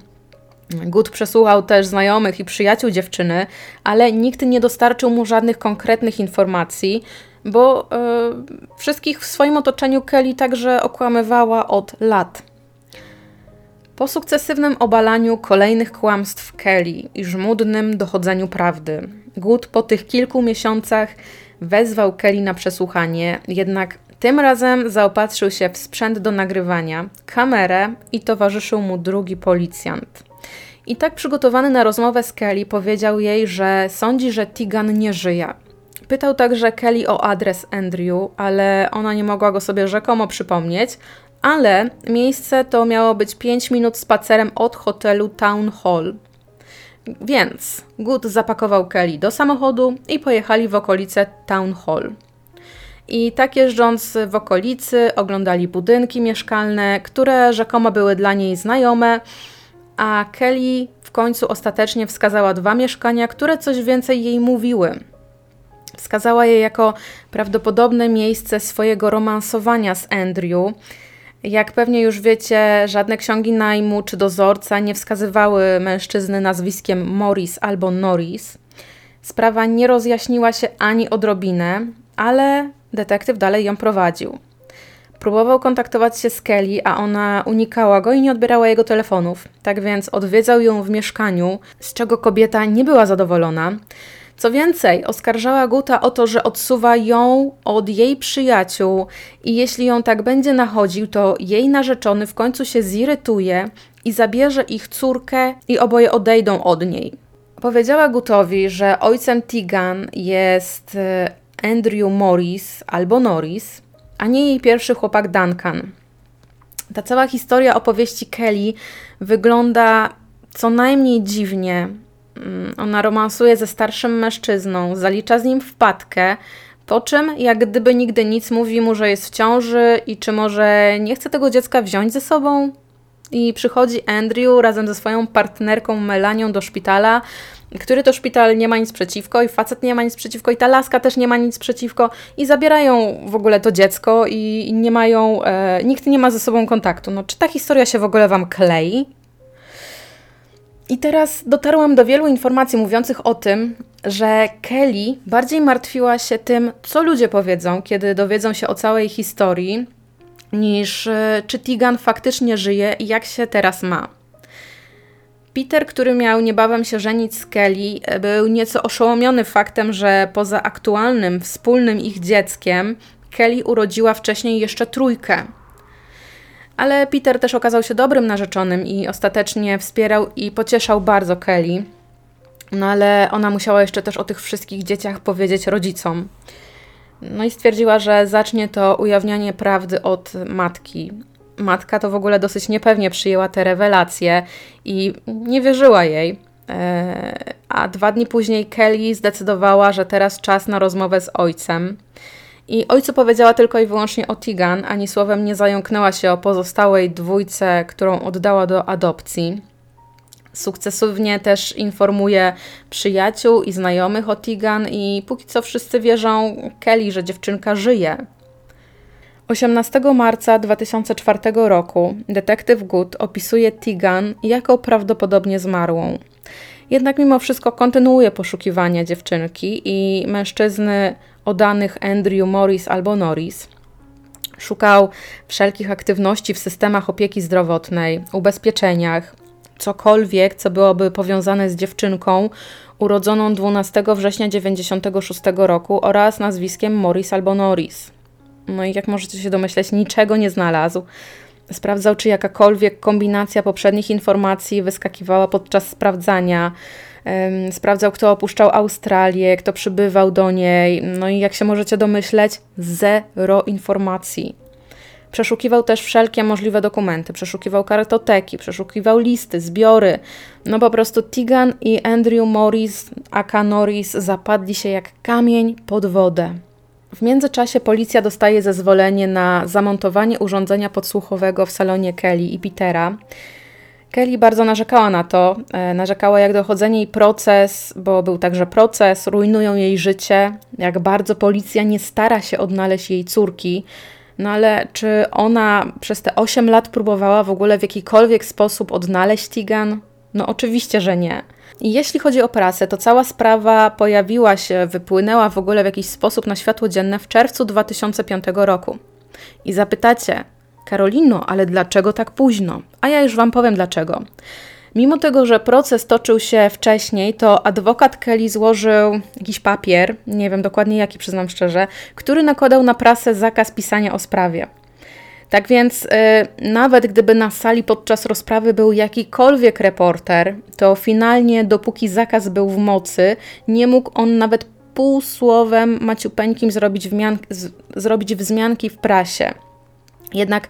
Good przesłuchał też znajomych i przyjaciół dziewczyny, ale nikt nie dostarczył mu żadnych konkretnych informacji, bo yy, wszystkich w swoim otoczeniu Kelly także okłamywała od lat. Po sukcesywnym obalaniu kolejnych kłamstw Kelly i żmudnym dochodzeniu prawdy, Good po tych kilku miesiącach wezwał Kelly na przesłuchanie, jednak tym razem zaopatrzył się w sprzęt do nagrywania, kamerę i towarzyszył mu drugi policjant. I tak przygotowany na rozmowę z Kelly powiedział jej, że sądzi, że Tigan nie żyje. Pytał także Kelly o adres Andrew, ale ona nie mogła go sobie rzekomo przypomnieć, ale miejsce to miało być 5 minut spacerem od hotelu Town Hall. Więc Good zapakował Kelly do samochodu i pojechali w okolice Town Hall. I tak jeżdżąc w okolicy, oglądali budynki mieszkalne, które rzekomo były dla niej znajome, a Kelly w końcu ostatecznie wskazała dwa mieszkania, które coś więcej jej mówiły. Wskazała je jako prawdopodobne miejsce swojego romansowania z Andrew. Jak pewnie już wiecie, żadne ksiągi najmu czy dozorca nie wskazywały mężczyzny nazwiskiem Morris albo Norris. Sprawa nie rozjaśniła się ani odrobinę, ale detektyw dalej ją prowadził. Próbował kontaktować się z Kelly, a ona unikała go i nie odbierała jego telefonów. Tak więc odwiedzał ją w mieszkaniu, z czego kobieta nie była zadowolona. Co więcej, oskarżała Guta o to, że odsuwa ją od jej przyjaciół i jeśli ją tak będzie nachodził, to jej narzeczony w końcu się zirytuje i zabierze ich córkę i oboje odejdą od niej. Powiedziała Gutowi, że ojcem Tigan jest e, Andrew Morris albo Norris, a nie jej pierwszy chłopak Duncan. Ta cała historia opowieści Kelly wygląda co najmniej dziwnie. Mm, ona romansuje ze starszym mężczyzną, zalicza z nim wpadkę, po czym, jak gdyby nigdy nic, mówi mu, że jest w ciąży i czy może nie chce tego dziecka wziąć ze sobą. I przychodzi Andrew razem ze swoją partnerką Melanią do szpitala, który to szpital nie ma nic przeciwko i facet nie ma nic przeciwko i ta laska też nie ma nic przeciwko i zabierają w ogóle to dziecko i nie mają, e, nikt nie ma ze sobą kontaktu. No, czy ta historia się w ogóle Wam klei? I teraz dotarłam do wielu informacji mówiących o tym, że Kelly bardziej martwiła się tym, co ludzie powiedzą, kiedy dowiedzą się o całej historii, niż e, czy Tigan faktycznie żyje i jak się teraz ma. Peter, który miał niebawem się żenić z Kelly, e, był nieco oszołomiony faktem, że poza aktualnym, wspólnym ich dzieckiem, Kelly urodziła wcześniej jeszcze trójkę. Ale Peter też okazał się dobrym narzeczonym i ostatecznie wspierał i pocieszał bardzo Kelly. No ale ona musiała jeszcze też o tych wszystkich dzieciach powiedzieć rodzicom. No i stwierdziła, że zacznie to ujawnianie prawdy od matki, matka to w ogóle dosyć niepewnie przyjęła te rewelacje i nie wierzyła jej. E, a dwa dni później Kelly zdecydowała, że teraz czas na rozmowę z ojcem. I ojcu powiedziała tylko i wyłącznie o Tigan, ani słowem nie zająknęła się o pozostałej dwójce, którą oddała do adopcji. Sukcesywnie też informuje przyjaciół i znajomych o Tigan, i póki co wszyscy wierzą Kelly, że dziewczynka żyje. 18 marca 2004 roku detektyw Good opisuje Tigan jako prawdopodobnie zmarłą. Jednak mimo wszystko kontynuuje poszukiwania dziewczynki i mężczyzny o danych Andrew Morris albo Norris. Szukał wszelkich aktywności w systemach opieki zdrowotnej, ubezpieczeniach, cokolwiek, co byłoby powiązane z dziewczynką urodzoną 12 września 1996 roku oraz nazwiskiem Morris albo Norris. No i jak możecie się domyśleć, niczego nie znalazł. Sprawdzał, czy jakakolwiek kombinacja poprzednich informacji wyskakiwała podczas sprawdzania. Sprawdzał, kto opuszczał Australię, kto przybywał do niej. No i jak się możecie domyśleć, zero informacji. Przeszukiwał też wszelkie możliwe dokumenty, przeszukiwał kartoteki, przeszukiwał listy, zbiory. No po prostu Tigan i Andrew Morris, aka Norris, zapadli się jak kamień pod wodę. W międzyczasie policja dostaje zezwolenie na zamontowanie urządzenia podsłuchowego w salonie Kelly i Petera. Kelly bardzo narzekała na to, e, narzekała jak dochodzenie jej proces, bo był także proces, rujnują jej życie, jak bardzo policja nie stara się odnaleźć jej córki. No ale czy ona przez te 8 lat próbowała w ogóle w jakikolwiek sposób odnaleźć Tigan? No oczywiście, że nie. I jeśli chodzi o prasę, to cała sprawa pojawiła się, wypłynęła w ogóle w jakiś sposób na światło dzienne w czerwcu 2005 roku. I zapytacie, Karolino, ale dlaczego tak późno? A ja już Wam powiem dlaczego. Mimo tego, że proces toczył się wcześniej, to adwokat Kelly złożył jakiś papier, nie wiem dokładnie jaki, przyznam szczerze, który nakładał na prasę zakaz pisania o sprawie. Tak więc, yy, nawet gdyby na sali podczas rozprawy był jakikolwiek reporter, to finalnie, dopóki zakaz był w mocy, nie mógł on nawet półsłowem maciupeńkim zrobić, z, zrobić wzmianki w prasie. Jednak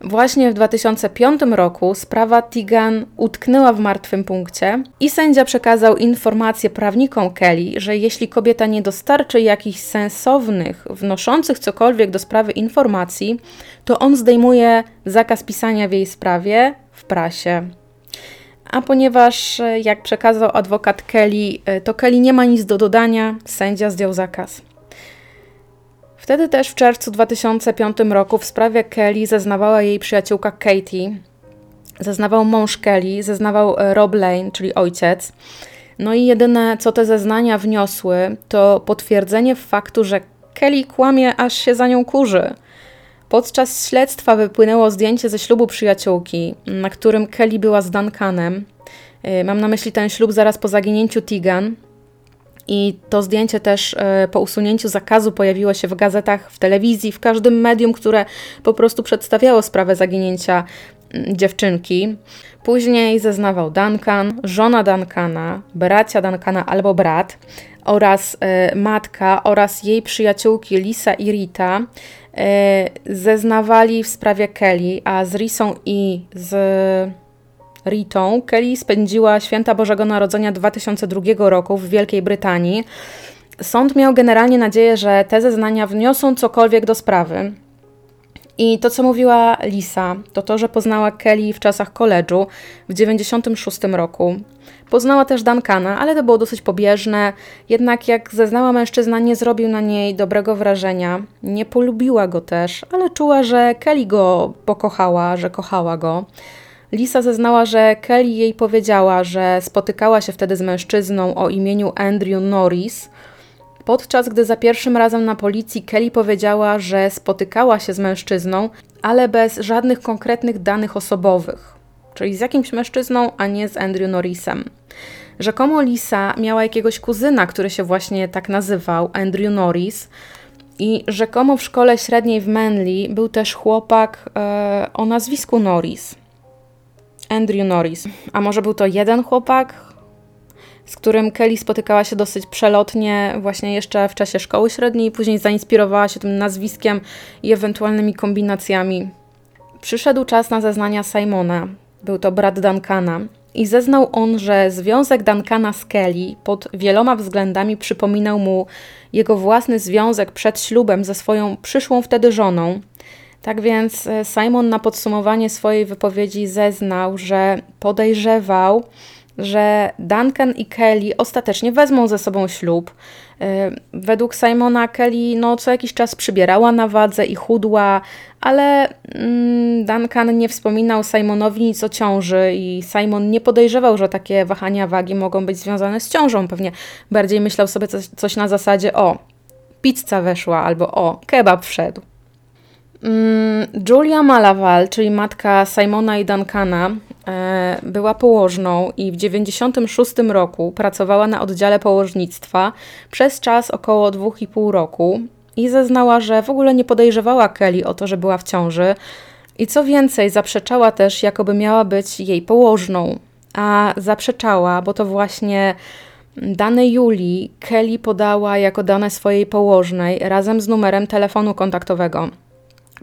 właśnie w 2005 roku sprawa Tigan utknęła w martwym punkcie i sędzia przekazał informację prawnikom Kelly, że jeśli kobieta nie dostarczy jakichś sensownych, wnoszących cokolwiek do sprawy informacji, to on zdejmuje zakaz pisania w jej sprawie w prasie. A ponieważ, jak przekazał adwokat Kelly, to Kelly nie ma nic do dodania, sędzia zdjął zakaz. Wtedy też w czerwcu 2005 roku w sprawie Kelly zeznawała jej przyjaciółka Katie, zeznawał mąż Kelly, zeznawał e, Rob Lane, czyli ojciec. No i jedyne, co te zeznania wniosły, to potwierdzenie faktu, że Kelly kłamie, aż się za nią kurzy. Podczas śledztwa wypłynęło zdjęcie ze ślubu przyjaciółki, na którym Kelly była z Duncanem. E, mam na myśli ten ślub zaraz po zaginięciu Tigan. I to zdjęcie też e, po usunięciu zakazu pojawiło się w gazetach, w telewizji, w każdym medium, które po prostu przedstawiało sprawę zaginięcia mm, dziewczynki. Później zeznawał Duncan, żona Duncana, bracia Duncana albo brat oraz e, matka oraz jej przyjaciółki Lisa i Rita e, zeznawali w sprawie Kelly, a z Risą i z Ritą, Kelly spędziła święta Bożego Narodzenia 2002 roku w Wielkiej Brytanii. Sąd miał generalnie nadzieję, że te zeznania wniosą cokolwiek do sprawy. I to, co mówiła Lisa, to to, że poznała Kelly w czasach koledżu w 96 roku. Poznała też Duncana, ale to było dosyć pobieżne. Jednak jak zeznała mężczyzna, nie zrobił na niej dobrego wrażenia. Nie polubiła go też, ale czuła, że Kelly go pokochała, że kochała go. Lisa zeznała, że Kelly jej powiedziała, że spotykała się wtedy z mężczyzną o imieniu Andrew Norris, podczas gdy za pierwszym razem na policji Kelly powiedziała, że spotykała się z mężczyzną, ale bez żadnych konkretnych danych osobowych, czyli z jakimś mężczyzną, a nie z Andrew Norrisem. Rzekomo Lisa miała jakiegoś kuzyna, który się właśnie tak nazywał, Andrew Norris, i rzekomo w szkole średniej w Manly był też chłopak e, o nazwisku Norris. Andrew Norris. A może był to jeden chłopak, z którym Kelly spotykała się dosyć przelotnie właśnie jeszcze w czasie szkoły średniej, później zainspirowała się tym nazwiskiem i ewentualnymi kombinacjami. Przyszedł czas na zeznania Simona. Był to brat Duncana. I zeznał on, że związek Duncana z Kelly pod wieloma względami przypominał mu jego własny związek przed ślubem ze swoją przyszłą wtedy żoną, tak więc e, Simon na podsumowanie swojej wypowiedzi zeznał, że podejrzewał, że Duncan i Kelly ostatecznie wezmą ze sobą ślub. E, według Simona Kelly no, co jakiś czas przybierała na wadze i chudła, ale mm, Duncan nie wspominał Simonowi nic o ciąży i Simon nie podejrzewał, że takie wahania wagi mogą być związane z ciążą. Pewnie bardziej myślał sobie coś, coś na zasadzie o, pizza weszła albo o, kebab wszedł. Mm, Julia Malaval, czyli matka Simona i Duncana, e, była położną i w 1996 roku pracowała na oddziale położnictwa przez czas około 2,5 roku i zeznała, że w ogóle nie podejrzewała Kelly o to, że była w ciąży i co więcej, zaprzeczała też, jakoby miała być jej położną. A zaprzeczała, bo to właśnie dane Julii Kelly podała jako dane swojej położnej razem z numerem telefonu kontaktowego.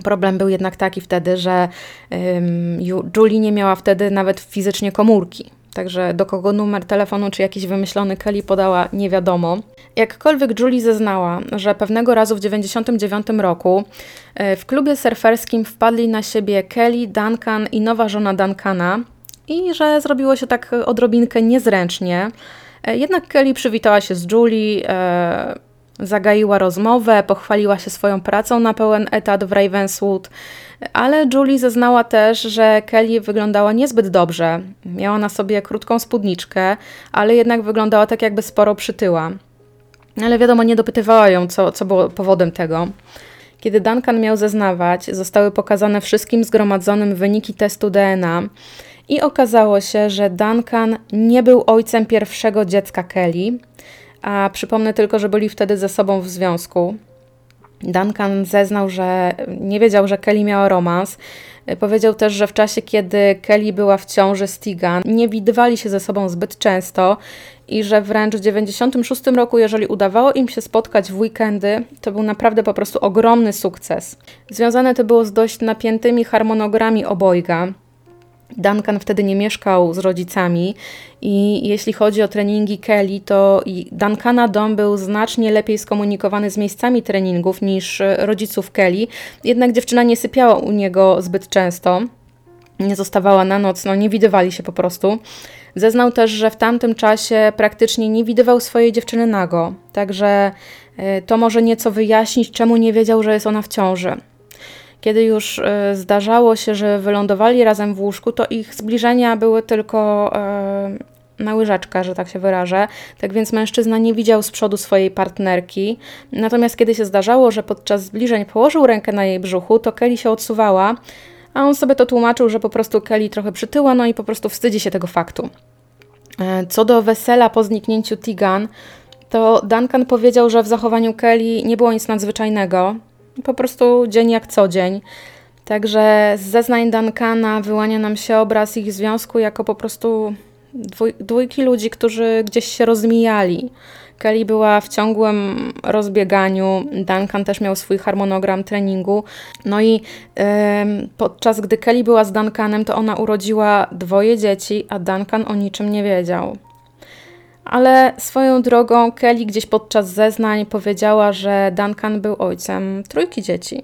Problem był jednak taki wtedy, że Julie nie miała wtedy nawet fizycznie komórki. Także do kogo numer telefonu czy jakiś wymyślony Kelly podała, nie wiadomo. Jakkolwiek Julie zeznała, że pewnego razu w 1999 roku e, w klubie surferskim wpadli na siebie Kelly, Duncan i nowa żona Duncana i że zrobiło się tak odrobinkę niezręcznie. E, jednak Kelly przywitała się z Julie, e, zagaiła rozmowę, pochwaliła się swoją pracą na pełen etat w Ravenswood, ale Julie zeznała też, że Kelly wyglądała niezbyt dobrze. Miała na sobie krótką spódniczkę, ale jednak wyglądała tak, jakby sporo przytyła. Ale wiadomo, nie dopytywała ją, co, co było powodem tego. Kiedy Duncan miał zeznawać, zostały pokazane wszystkim zgromadzonym wyniki testu DNA i okazało się, że Duncan nie był ojcem pierwszego dziecka Kelly, a przypomnę tylko, że byli wtedy ze sobą w związku. Duncan zeznał, że nie wiedział, że Kelly miała romans. Powiedział też, że w czasie, kiedy Kelly była w ciąży z Tigan, nie widywali się ze sobą zbyt często i że wręcz w 96 roku, jeżeli udawało im się spotkać w weekendy, to był naprawdę po prostu ogromny sukces. Związane to było z dość napiętymi harmonogramami obojga. Duncan wtedy nie mieszkał z rodzicami i jeśli chodzi o treningi Kelly, to Duncana dom był znacznie lepiej skomunikowany z miejscami treningów niż rodziców Kelly, jednak dziewczyna nie sypiała u niego zbyt często, nie zostawała na noc, no nie widywali się po prostu. Zeznał też, że w tamtym czasie praktycznie nie widywał swojej dziewczyny nago, także e, to może nieco wyjaśnić, czemu nie wiedział, że jest ona w ciąży. Kiedy już e, zdarzało się, że wylądowali razem w łóżku, to ich zbliżenia były tylko e, na łyżeczkę, że tak się wyrażę. Tak więc mężczyzna nie widział z przodu swojej partnerki. Natomiast kiedy się zdarzało, że podczas zbliżeń położył rękę na jej brzuchu, to Kelly się odsuwała, a on sobie to tłumaczył, że po prostu Kelly trochę przytyła, no i po prostu wstydzi się tego faktu. E, co do wesela po zniknięciu Tigan, to Duncan powiedział, że w zachowaniu Kelly nie było nic nadzwyczajnego. Po prostu dzień jak co dzień. Także z zeznań Duncana wyłania nam się obraz ich związku jako po prostu dwój, dwójki ludzi, którzy gdzieś się rozmijali. Kelly była w ciągłym rozbieganiu, Duncan też miał swój harmonogram treningu. No i podczas gdy Kelly była z Duncanem, to ona urodziła dwoje dzieci, a Duncan o niczym nie wiedział. Ale swoją drogą Kelly gdzieś podczas zeznań powiedziała, że Duncan był ojcem trójki dzieci.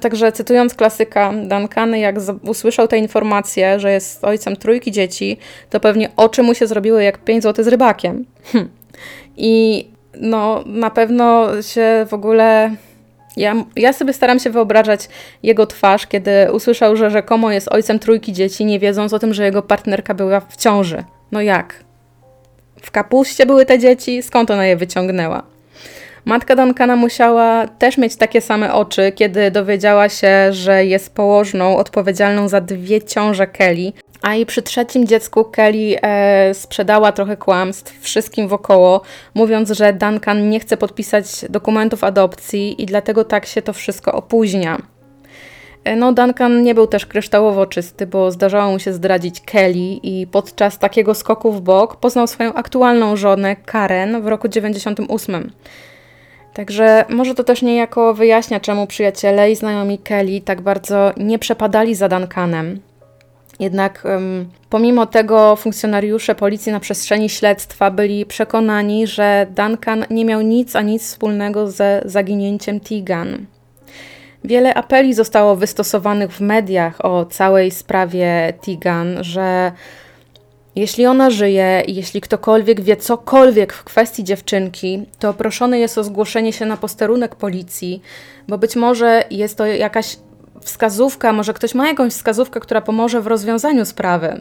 Także cytując klasyka, Duncan jak usłyszał tę informację, że jest ojcem trójki dzieci, to pewnie oczy mu się zrobiły jak 5 zł z rybakiem. Hm. I no, na pewno się w ogóle. Ja, ja sobie staram się wyobrażać jego twarz, kiedy usłyszał, że rzekomo jest ojcem trójki dzieci, nie wiedząc o tym, że jego partnerka była w ciąży. No jak? W kapuście były te dzieci? Skąd ona je wyciągnęła? Matka Duncana musiała też mieć takie same oczy, kiedy dowiedziała się, że jest położną odpowiedzialną za dwie ciąże Kelly, a i przy trzecim dziecku Kelly e, sprzedała trochę kłamstw wszystkim wokoło, mówiąc, że Duncan nie chce podpisać dokumentów adopcji i dlatego tak się to wszystko opóźnia. E, no, Duncan nie był też kryształowo czysty, bo zdarzało mu się zdradzić Kelly i podczas takiego skoku w bok poznał swoją aktualną żonę Karen w roku 98. Także może to też niejako wyjaśnia, czemu przyjaciele i znajomi Kelly tak bardzo nie przepadali za Duncanem. Jednak um, pomimo tego funkcjonariusze policji na przestrzeni śledztwa byli przekonani, że Duncan nie miał nic a nic wspólnego ze zaginięciem Tegan. Wiele apeli zostało wystosowanych w mediach o całej sprawie Tegan, że jeśli ona żyje i jeśli ktokolwiek wie cokolwiek w kwestii dziewczynki, to proszony jest o zgłoszenie się na posterunek policji, bo być może jest to jakaś wskazówka, może ktoś ma jakąś wskazówkę, która pomoże w rozwiązaniu sprawy.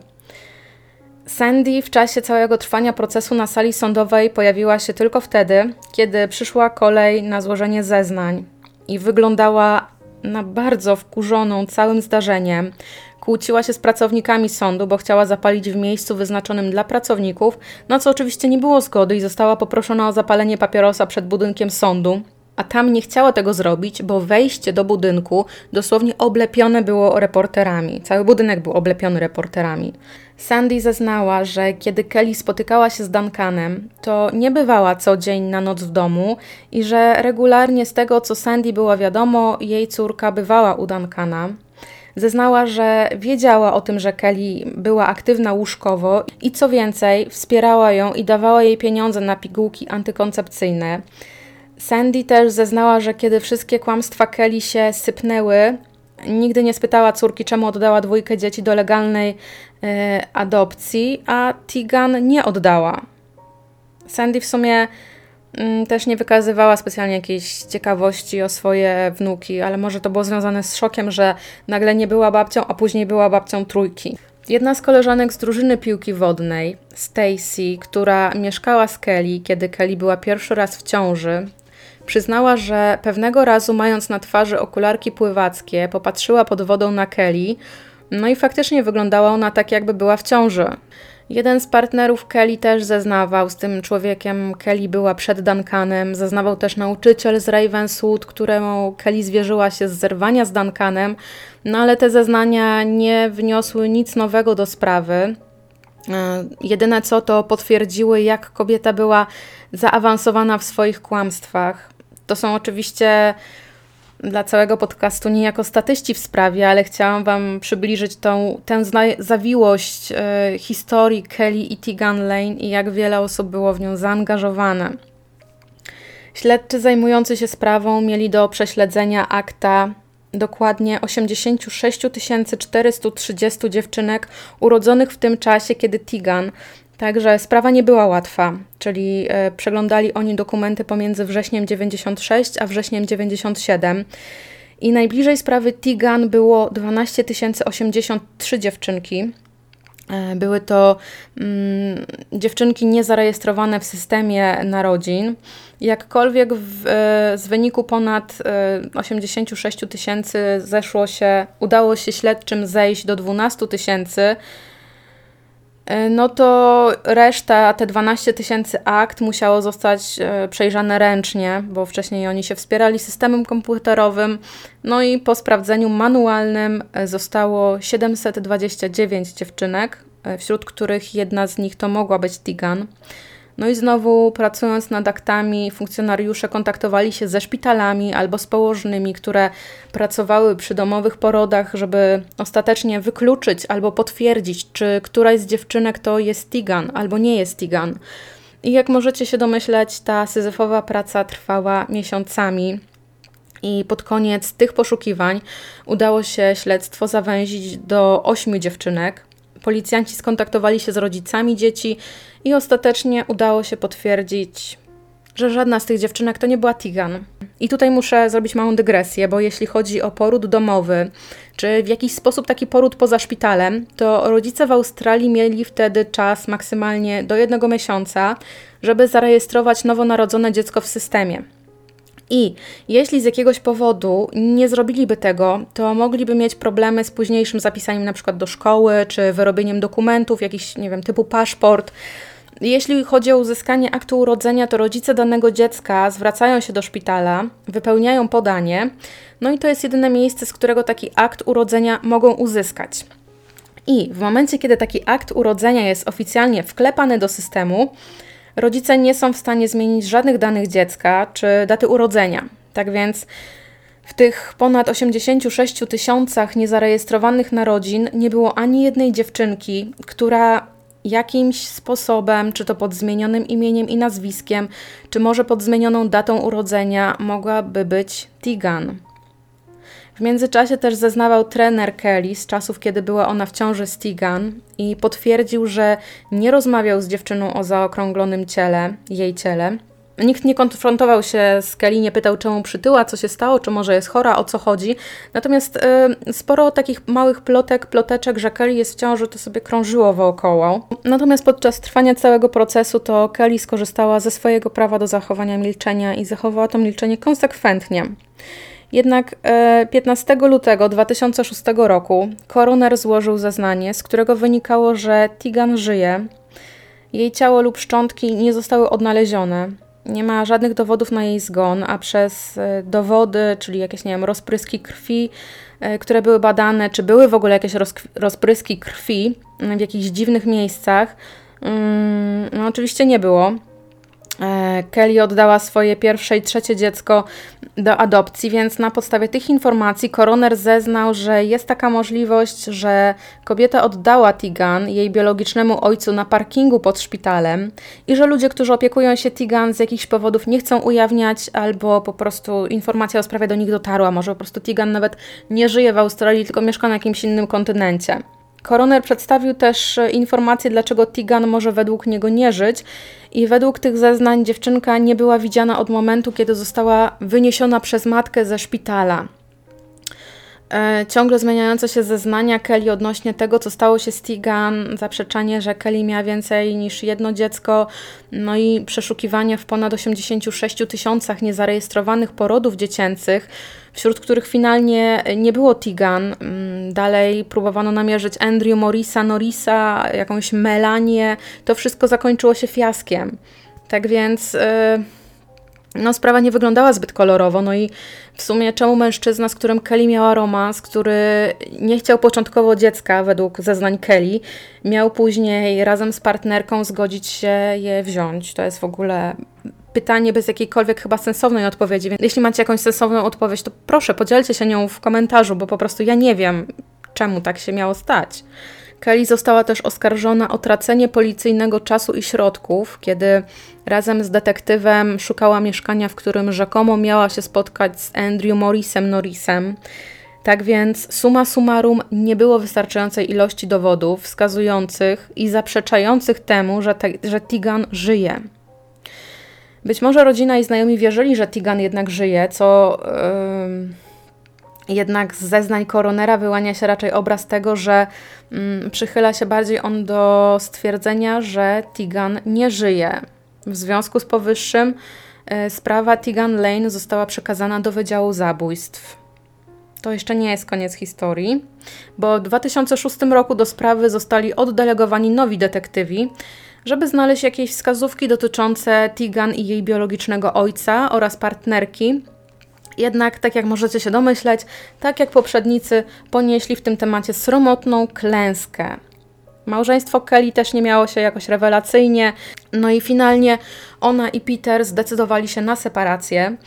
Sandy w czasie całego trwania procesu na sali sądowej pojawiła się tylko wtedy, kiedy przyszła kolej na złożenie zeznań i wyglądała na bardzo wkurzoną całym zdarzeniem. Kłóciła się z pracownikami sądu, bo chciała zapalić w miejscu wyznaczonym dla pracowników, na co oczywiście nie było zgody i została poproszona o zapalenie papierosa przed budynkiem sądu a tam nie chciała tego zrobić, bo wejście do budynku dosłownie oblepione było reporterami. Cały budynek był oblepiony reporterami. Sandy zeznała, że kiedy Kelly spotykała się z Duncanem, to nie bywała co dzień na noc w domu i że regularnie z tego, co Sandy była wiadomo, jej córka bywała u Duncana. Zeznała, że wiedziała o tym, że Kelly była aktywna łóżkowo i co więcej, wspierała ją i dawała jej pieniądze na pigułki antykoncepcyjne. Sandy też zeznała, że kiedy wszystkie kłamstwa Kelly się sypnęły, nigdy nie spytała córki, czemu oddała dwójkę dzieci do legalnej e, adopcji, a Tegan nie oddała. Sandy w sumie mm, też nie wykazywała specjalnie jakiejś ciekawości o swoje wnuki, ale może to było związane z szokiem, że nagle nie była babcią, a później była babcią trójki. Jedna z koleżanek z drużyny piłki wodnej, Stacy, która mieszkała z Kelly, kiedy Kelly była pierwszy raz w ciąży, przyznała, że pewnego razu, mając na twarzy okularki pływackie, popatrzyła pod wodą na Kelly, no i faktycznie wyglądała ona tak, jakby była w ciąży. Jeden z partnerów Kelly też zeznawał, z tym człowiekiem Kelly była przed Duncanem, zeznawał też nauczyciel z Ravenswood, któremu Kelly zwierzyła się z zerwania z Duncanem, no ale te zeznania nie wniosły nic nowego do sprawy. E, jedyne co to potwierdziły, jak kobieta była zaawansowana w swoich kłamstwach. To są oczywiście dla całego podcastu niejako statyści w sprawie, ale chciałam Wam przybliżyć tą, tę zawiłość e, historii Kelly i Tegan Lane i jak wiele osób było w nią zaangażowane. Śledczy zajmujący się sprawą mieli do prześledzenia akta dokładnie 86 430 dziewczynek urodzonych w tym czasie, kiedy Tegan Także sprawa nie była łatwa, czyli e, przeglądali oni dokumenty pomiędzy wrześniem 96 a wrześniem 97 i najbliżej sprawy Tigan było 12 083 dziewczynki. E, były to mm, dziewczynki niezarejestrowane w systemie narodzin. Jakkolwiek w, e, z wyniku ponad e, 86 tysięcy zeszło się, udało się śledczym zejść do 12 tysięcy, no to reszta, te 12 tysięcy akt musiało zostać e, przejrzane ręcznie, bo wcześniej oni się wspierali systemem komputerowym. No i po sprawdzeniu manualnym e, zostało 729 dziewczynek, wśród których jedna z nich to mogła być Tigan. No i znowu pracując nad aktami, funkcjonariusze kontaktowali się ze szpitalami albo z położnymi, które pracowały przy domowych porodach, żeby ostatecznie wykluczyć albo potwierdzić, czy któraś z dziewczynek to jest Tigan albo nie jest Tigan. I jak możecie się domyśleć, ta syzyfowa praca trwała miesiącami. I pod koniec tych poszukiwań udało się śledztwo zawęzić do ośmiu dziewczynek. Policjanci skontaktowali się z rodzicami dzieci i ostatecznie udało się potwierdzić, że żadna z tych dziewczynek to nie była Tigan. I tutaj muszę zrobić małą dygresję, bo jeśli chodzi o poród domowy, czy w jakiś sposób taki poród poza szpitalem, to rodzice w Australii mieli wtedy czas maksymalnie do jednego miesiąca, żeby zarejestrować nowonarodzone dziecko w systemie. I jeśli z jakiegoś powodu nie zrobiliby tego, to mogliby mieć problemy z późniejszym zapisaniem na przykład do szkoły, czy wyrobieniem dokumentów, jakiś, nie wiem, typu paszport. Jeśli chodzi o uzyskanie aktu urodzenia, to rodzice danego dziecka zwracają się do szpitala, wypełniają podanie, no i to jest jedyne miejsce, z którego taki akt urodzenia mogą uzyskać. I w momencie, kiedy taki akt urodzenia jest oficjalnie wklepany do systemu, rodzice nie są w stanie zmienić żadnych danych dziecka czy daty urodzenia. Tak więc w tych ponad 86 tysiącach niezarejestrowanych narodzin nie było ani jednej dziewczynki, która jakimś sposobem, czy to pod zmienionym imieniem i nazwiskiem, czy może pod zmienioną datą urodzenia, mogłaby być Tigan. W międzyczasie też zeznawał trener Kelly z czasów, kiedy była ona w ciąży z Tigan i potwierdził, że nie rozmawiał z dziewczyną o zaokrąglonym ciele, jej ciele. Nikt nie konfrontował się z Kelly, nie pytał, czemu przytyła, co się stało, czy może jest chora, o co chodzi. Natomiast y, sporo takich małych plotek, ploteczek, że Kelly jest w ciąży, to sobie krążyło wokoło. Natomiast podczas trwania całego procesu to Kelly skorzystała ze swojego prawa do zachowania milczenia i zachowała to milczenie konsekwentnie. Jednak 15 e, lutego 2006 roku koroner złożył zeznanie, z którego wynikało, że Tigan żyje. Jej ciało lub szczątki nie zostały odnalezione. Nie ma żadnych dowodów na jej zgon, a przez e, dowody, czyli jakieś, nie wiem, rozpryski krwi, e, które były badane, czy były w ogóle jakieś rozpryski krwi w jakichś dziwnych miejscach, mm, no oczywiście nie było. E, Kelly oddała swoje pierwsze i trzecie dziecko do adopcji, więc na podstawie tych informacji koroner zeznał, że jest taka możliwość, że kobieta oddała Tigan jej biologicznemu ojcu na parkingu pod szpitalem i że ludzie, którzy opiekują się Tigan z jakichś powodów nie chcą ujawniać albo po prostu informacja o sprawie do nich dotarła, może po prostu Tigan nawet nie żyje w Australii, tylko mieszka na jakimś innym kontynencie. Koroner przedstawił też e, informację, dlaczego Tigan może według niego nie żyć, i według tych zeznań dziewczynka nie była widziana od momentu, kiedy została wyniesiona przez matkę ze szpitala. E, ciągle zmieniające się zeznania Kelly odnośnie tego, co stało się z Tigan, zaprzeczanie, że Kelly miała więcej niż jedno dziecko, no i przeszukiwanie w ponad 86 tysiącach niezarejestrowanych porodów dziecięcych, wśród których finalnie nie było Tigan. Mm, dalej próbowano namierzyć Andrew Morrisa, Norrisa, jakąś Melanię. To wszystko zakończyło się fiaskiem. Tak więc... Yy, no, sprawa nie wyglądała zbyt kolorowo. No i w sumie czemu mężczyzna, z którym Kelly miała romans, który nie chciał początkowo dziecka, według zeznań Kelly, miał później razem z partnerką zgodzić się je wziąć? To jest w ogóle pytanie bez jakiejkolwiek chyba sensownej odpowiedzi. Więc jeśli macie jakąś sensowną odpowiedź, to proszę podzielcie się nią w komentarzu, bo po prostu ja nie wiem, czemu tak się miało stać. Kelly została też oskarżona o tracenie policyjnego czasu i środków, kiedy razem z detektywem szukała mieszkania, w którym rzekomo miała się spotkać z Andrew Morrisem Norrisem. Tak więc suma summarum nie było wystarczającej ilości dowodów wskazujących i zaprzeczających temu, że, te, że Tigan żyje. Być może rodzina i znajomi wierzyli, że Tigan jednak żyje, co yy, jednak z zeznań koronera wyłania się raczej obraz tego, że yy, przychyla się bardziej on do stwierdzenia, że Tigan nie żyje. W związku z powyższym yy, sprawa Tigan Lane została przekazana do Wydziału Zabójstw. To jeszcze nie jest koniec historii, bo w 2006 roku do sprawy zostali oddelegowani nowi detektywi, żeby znaleźć jakieś wskazówki dotyczące Tigan i jej biologicznego ojca oraz partnerki. Jednak, tak jak możecie się domyśleć, tak jak poprzednicy, ponieśli w tym temacie sromotną klęskę. Małżeństwo Kelly też nie miało się jakoś rewelacyjnie, no i finalnie ona i Peter zdecydowali się na separację.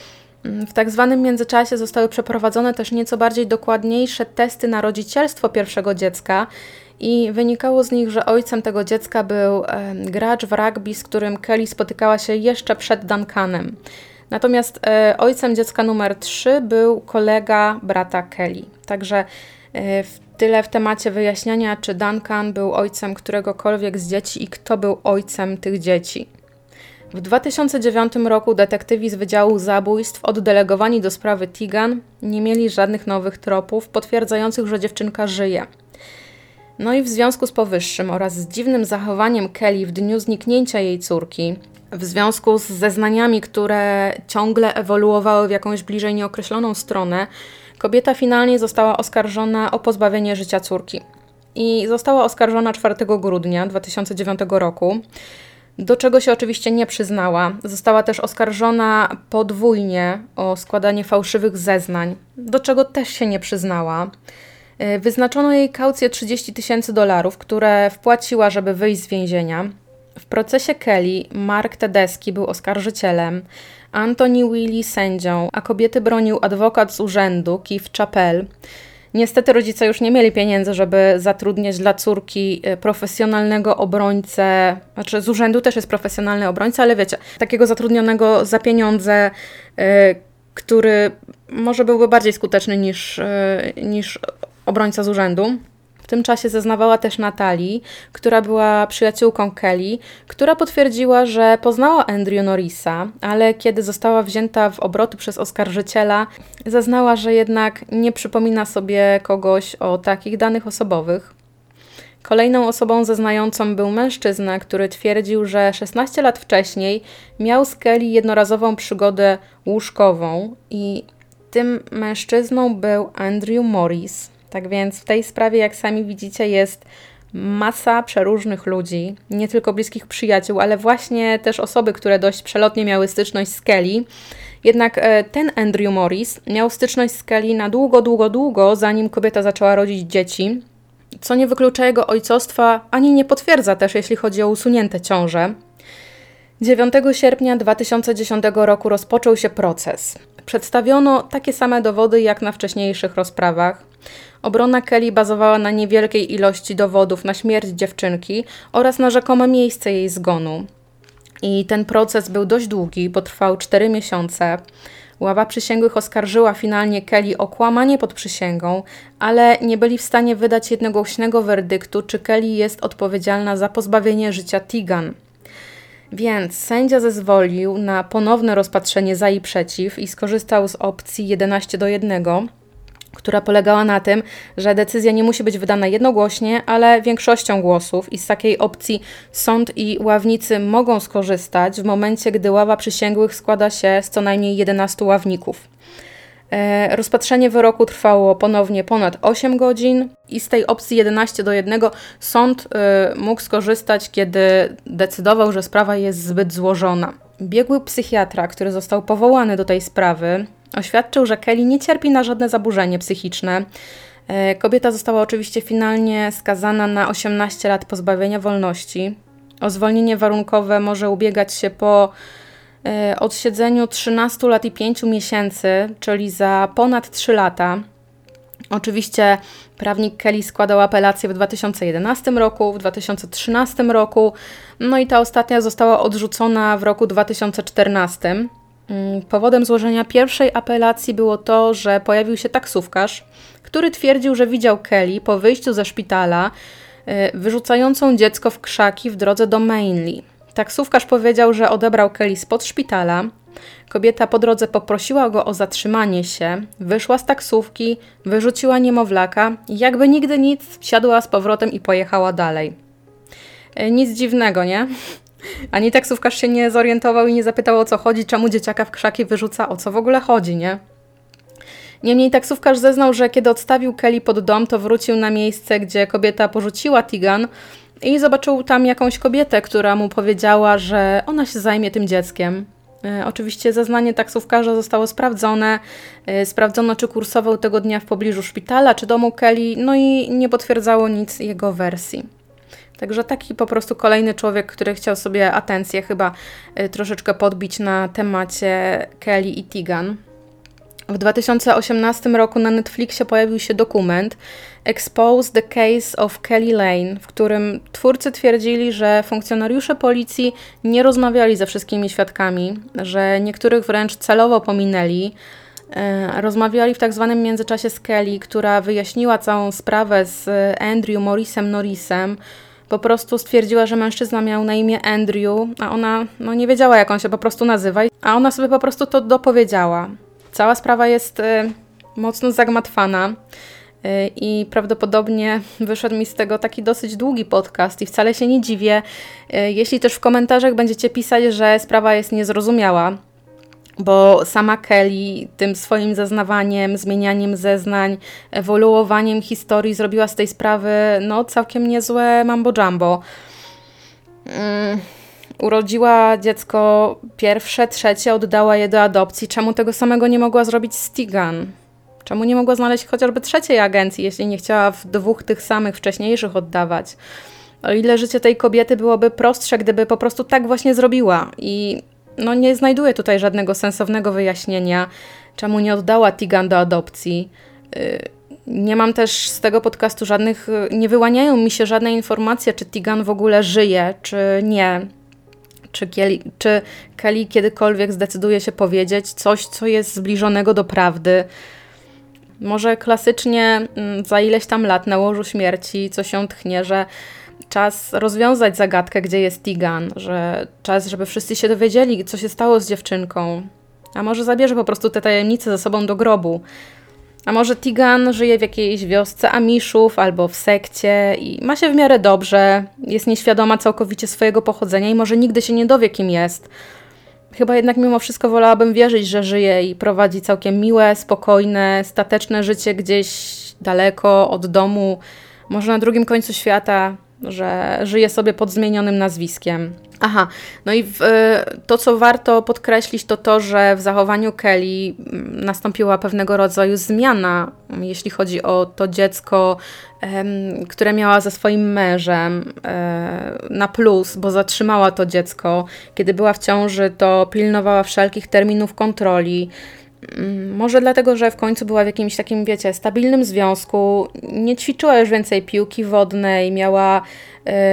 W tak zwanym międzyczasie zostały przeprowadzone też nieco bardziej dokładniejsze testy na rodzicielstwo pierwszego dziecka i wynikało z nich, że ojcem tego dziecka był gracz w rugby, z którym Kelly spotykała się jeszcze przed Duncanem. Natomiast e, ojcem dziecka numer 3 był kolega brata Kelly. Także e, w tyle w temacie wyjaśniania, czy Duncan był ojcem któregokolwiek z dzieci i kto był ojcem tych dzieci. W 2009 roku detektywi z Wydziału Zabójstw oddelegowani do sprawy Tigan nie mieli żadnych nowych tropów potwierdzających, że dziewczynka żyje. No i w związku z powyższym oraz z dziwnym zachowaniem Kelly w dniu zniknięcia jej córki, w związku z zeznaniami, które ciągle ewoluowały w jakąś bliżej nieokreśloną stronę, kobieta finalnie została oskarżona o pozbawienie życia córki. I została oskarżona 4 grudnia 2009 roku, do czego się oczywiście nie przyznała. Została też oskarżona podwójnie o składanie fałszywych zeznań, do czego też się nie przyznała. Wyznaczono jej kaucję 30 tysięcy dolarów, które wpłaciła, żeby wyjść z więzienia. W procesie Kelly Mark Tedeski był oskarżycielem, Anthony Willy sędzią, a kobiety bronił adwokat z urzędu Keith Chappell. Niestety rodzice już nie mieli pieniędzy, żeby zatrudniać dla córki e, profesjonalnego obrońcę, znaczy z urzędu też jest profesjonalny obrońca, ale wiecie, takiego zatrudnionego za pieniądze, e, który może byłby bardziej skuteczny niż, niż obrońca z urzędu. Tym czasie zeznawała też Natalii, która była przyjaciółką Kelly, która potwierdziła, że poznała Andrew Norrisa, ale kiedy została wzięta w obroty przez oskarżyciela, zeznała, że jednak nie przypomina sobie kogoś o takich danych osobowych. Kolejną osobą zeznającą był mężczyzna, który twierdził, że 16 lat wcześniej miał z Kelly jednorazową przygodę łóżkową i tym mężczyzną był Andrew Morris. Tak więc w tej sprawie, jak sami widzicie, jest masa przeróżnych ludzi, nie tylko bliskich przyjaciół, ale właśnie też osoby, które dość przelotnie miały styczność z Kelly. Jednak e, ten Andrew Morris miał styczność z Kelly na długo, długo, długo, zanim kobieta zaczęła rodzić dzieci, co nie wyklucza jego ojcostwa, ani nie potwierdza też, jeśli chodzi o usunięte ciąże. 9 sierpnia 2010 roku rozpoczął się proces. Przedstawiono takie same dowody jak na wcześniejszych rozprawach. Obrona Kelly bazowała na niewielkiej ilości dowodów na śmierć dziewczynki oraz na rzekome miejsce jej zgonu. I ten proces był dość długi, potrwał 4 miesiące. Ława przysięgłych oskarżyła finalnie Kelly o kłamanie pod przysięgą, ale nie byli w stanie wydać jednogłośnego werdyktu, czy Kelly jest odpowiedzialna za pozbawienie życia Tigan. Więc sędzia zezwolił na ponowne rozpatrzenie za i przeciw i skorzystał z opcji 11 do 1, która polegała na tym, że decyzja nie musi być wydana jednogłośnie, ale większością głosów i z takiej opcji sąd i ławnicy mogą skorzystać w momencie, gdy ława przysięgłych składa się z co najmniej 11 ławników. E, rozpatrzenie wyroku trwało ponownie ponad 8 godzin i z tej opcji 11 do 1 sąd e, mógł skorzystać, kiedy decydował, że sprawa jest zbyt złożona. Biegły psychiatra, który został powołany do tej sprawy, oświadczył, że Kelly nie cierpi na żadne zaburzenie psychiczne. E, kobieta została oczywiście finalnie skazana na 18 lat pozbawienia wolności. O zwolnienie warunkowe może ubiegać się po odsiedzeniu 13 lat i 5 miesięcy, czyli za ponad 3 lata. Oczywiście prawnik Kelly składał apelację w 2011 roku, w 2013 roku, no i ta ostatnia została odrzucona w roku 2014. Mm, powodem złożenia pierwszej apelacji było to, że pojawił się taksówkarz, który twierdził, że widział Kelly po wyjściu ze szpitala e, wyrzucającą dziecko w krzaki w drodze do Mainly. Taksówkarz powiedział, że odebrał Kelly spod szpitala. Kobieta po drodze poprosiła go o zatrzymanie się, wyszła z taksówki, wyrzuciła niemowlaka jakby nigdy nic, wsiadła z powrotem i pojechała dalej. E, nic dziwnego, nie? Ani taksówkarz się nie zorientował i nie zapytał o co chodzi, czemu dzieciaka w krzaki wyrzuca, o co w ogóle chodzi, nie? Niemniej taksówkarz zeznał, że kiedy odstawił Kelly pod dom, to wrócił na miejsce, gdzie kobieta porzuciła Tigan, i zobaczył tam jakąś kobietę, która mu powiedziała, że ona się zajmie tym dzieckiem. E, oczywiście zeznanie taksówkarza zostało sprawdzone. E, sprawdzono, czy kursował tego dnia w pobliżu szpitala, czy domu Kelly, no i nie potwierdzało nic jego wersji. Także taki po prostu kolejny człowiek, który chciał sobie atencję chyba e, troszeczkę podbić na temacie Kelly i Tigan. W 2018 roku na Netflixie pojawił się dokument Expose the Case of Kelly Lane, w którym twórcy twierdzili, że funkcjonariusze policji nie rozmawiali ze wszystkimi świadkami, że niektórych wręcz celowo pominęli. E, rozmawiali w tak zwanym międzyczasie z Kelly, która wyjaśniła całą sprawę z Andrew Morrisem Norrisem. Po prostu stwierdziła, że mężczyzna miał na imię Andrew, a ona no, nie wiedziała, jak on się po prostu nazywa, a ona sobie po prostu to dopowiedziała. Cała sprawa jest y, mocno zagmatwana. Y, I prawdopodobnie wyszedł mi z tego taki dosyć długi podcast, i wcale się nie dziwię, y, jeśli też w komentarzach będziecie pisać, że sprawa jest niezrozumiała, bo sama Kelly tym swoim zeznawaniem, zmienianiem zeznań, ewoluowaniem historii zrobiła z tej sprawy no całkiem niezłe mambo jumbo. Mm urodziła dziecko pierwsze, trzecie, oddała je do adopcji. Czemu tego samego nie mogła zrobić Stigan? Czemu nie mogła znaleźć chociażby trzeciej agencji, jeśli nie chciała w dwóch tych samych wcześniejszych oddawać? O ile życie tej kobiety byłoby prostsze, gdyby po prostu tak właśnie zrobiła. I no, nie znajduję tutaj żadnego sensownego wyjaśnienia, czemu nie oddała Tigan do adopcji. Y, nie mam też z tego podcastu żadnych, nie wyłaniają mi się żadne informacje, czy Tigan w ogóle żyje, czy nie. Czy Kelly, czy Kelly kiedykolwiek zdecyduje się powiedzieć coś, co jest zbliżonego do prawdy? Może klasycznie mm, za ileś tam lat na łożu śmierci coś się tchnie, że czas rozwiązać zagadkę, gdzie jest Tigan, że czas, żeby wszyscy się dowiedzieli, co się stało z dziewczynką. A może zabierze po prostu te tajemnice ze sobą do grobu. A może Tigan żyje w jakiejś wiosce Amiszów albo w sekcie i ma się w miarę dobrze, jest nieświadoma całkowicie swojego pochodzenia i może nigdy się nie dowie, kim jest. Chyba jednak mimo wszystko wolałabym wierzyć, że żyje i prowadzi całkiem miłe, spokojne, stateczne życie gdzieś daleko od domu, może na drugim końcu świata. Że żyje sobie pod zmienionym nazwiskiem. Aha, no i w, to, co warto podkreślić, to to, że w zachowaniu Kelly mm, nastąpiła pewnego rodzaju zmiana, jeśli chodzi o to dziecko, które miała ze swoim mężem e, na plus, bo zatrzymała to dziecko. Kiedy była w ciąży, to pilnowała wszelkich terminów kontroli. Mm, może dlatego, że w końcu była w jakimś takim, wiecie, stabilnym związku, nie ćwiczyła już więcej piłki wodnej, miała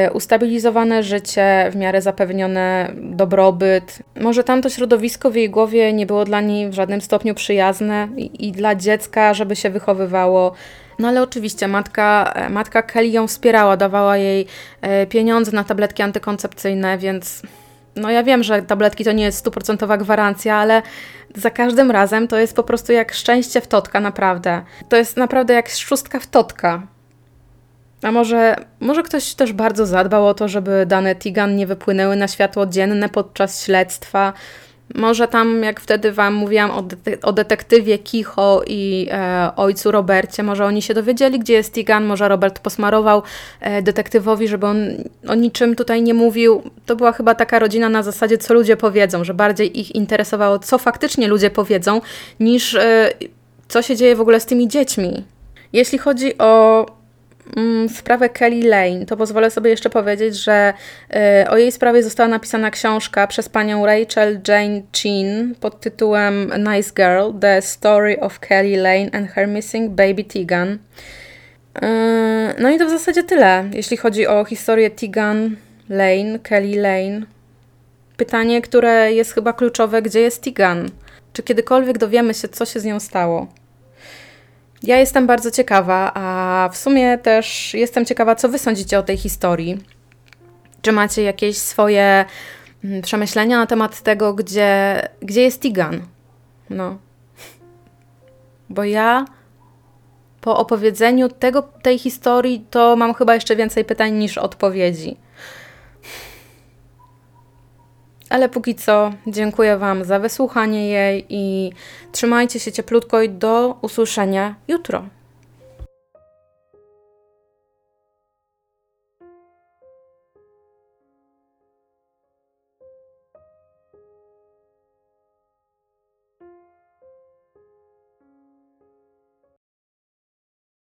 y, ustabilizowane życie, w miarę zapewnione dobrobyt. Może tamto środowisko w jej głowie nie było dla niej w żadnym stopniu przyjazne i, i dla dziecka, żeby się wychowywało. No ale oczywiście matka, matka Kelly ją wspierała, dawała jej e, pieniądze na tabletki antykoncepcyjne, więc no ja wiem, że tabletki to nie jest stuprocentowa gwarancja, ale za każdym razem to jest po prostu jak szczęście w totka, naprawdę. To jest naprawdę jak szóstka w totka. A może, może ktoś też bardzo zadbał o to, żeby dane Tigan nie wypłynęły na światło dzienne podczas śledztwa, może tam, jak wtedy Wam mówiłam o, de o detektywie Kicho i e, ojcu Robercie, może oni się dowiedzieli, gdzie jest Tigan, może Robert posmarował e, detektywowi, żeby on o niczym tutaj nie mówił. To była chyba taka rodzina na zasadzie, co ludzie powiedzą, że bardziej ich interesowało, co faktycznie ludzie powiedzą, niż e, co się dzieje w ogóle z tymi dziećmi. Jeśli chodzi o sprawę Kelly Lane, to pozwolę sobie jeszcze powiedzieć, że y, o jej sprawie została napisana książka przez panią Rachel Jane Chin pod tytułem Nice Girl: The Story of Kelly Lane and Her Missing Baby Tegan. Y, no i to w zasadzie tyle, jeśli chodzi o historię Tegan Lane, Kelly Lane. Pytanie, które jest chyba kluczowe, gdzie jest Tegan? Czy kiedykolwiek dowiemy się, co się z nią stało? Ja jestem bardzo ciekawa, a w sumie też jestem ciekawa, co Wy sądzicie o tej historii. Czy macie jakieś swoje mm, przemyślenia na temat tego, gdzie, gdzie jest Tigan? No. Bo ja po opowiedzeniu tego, tej historii to mam chyba jeszcze więcej pytań niż odpowiedzi. Ale póki co dziękuję Wam za wysłuchanie jej i trzymajcie się cieplutko i do usłyszenia jutro.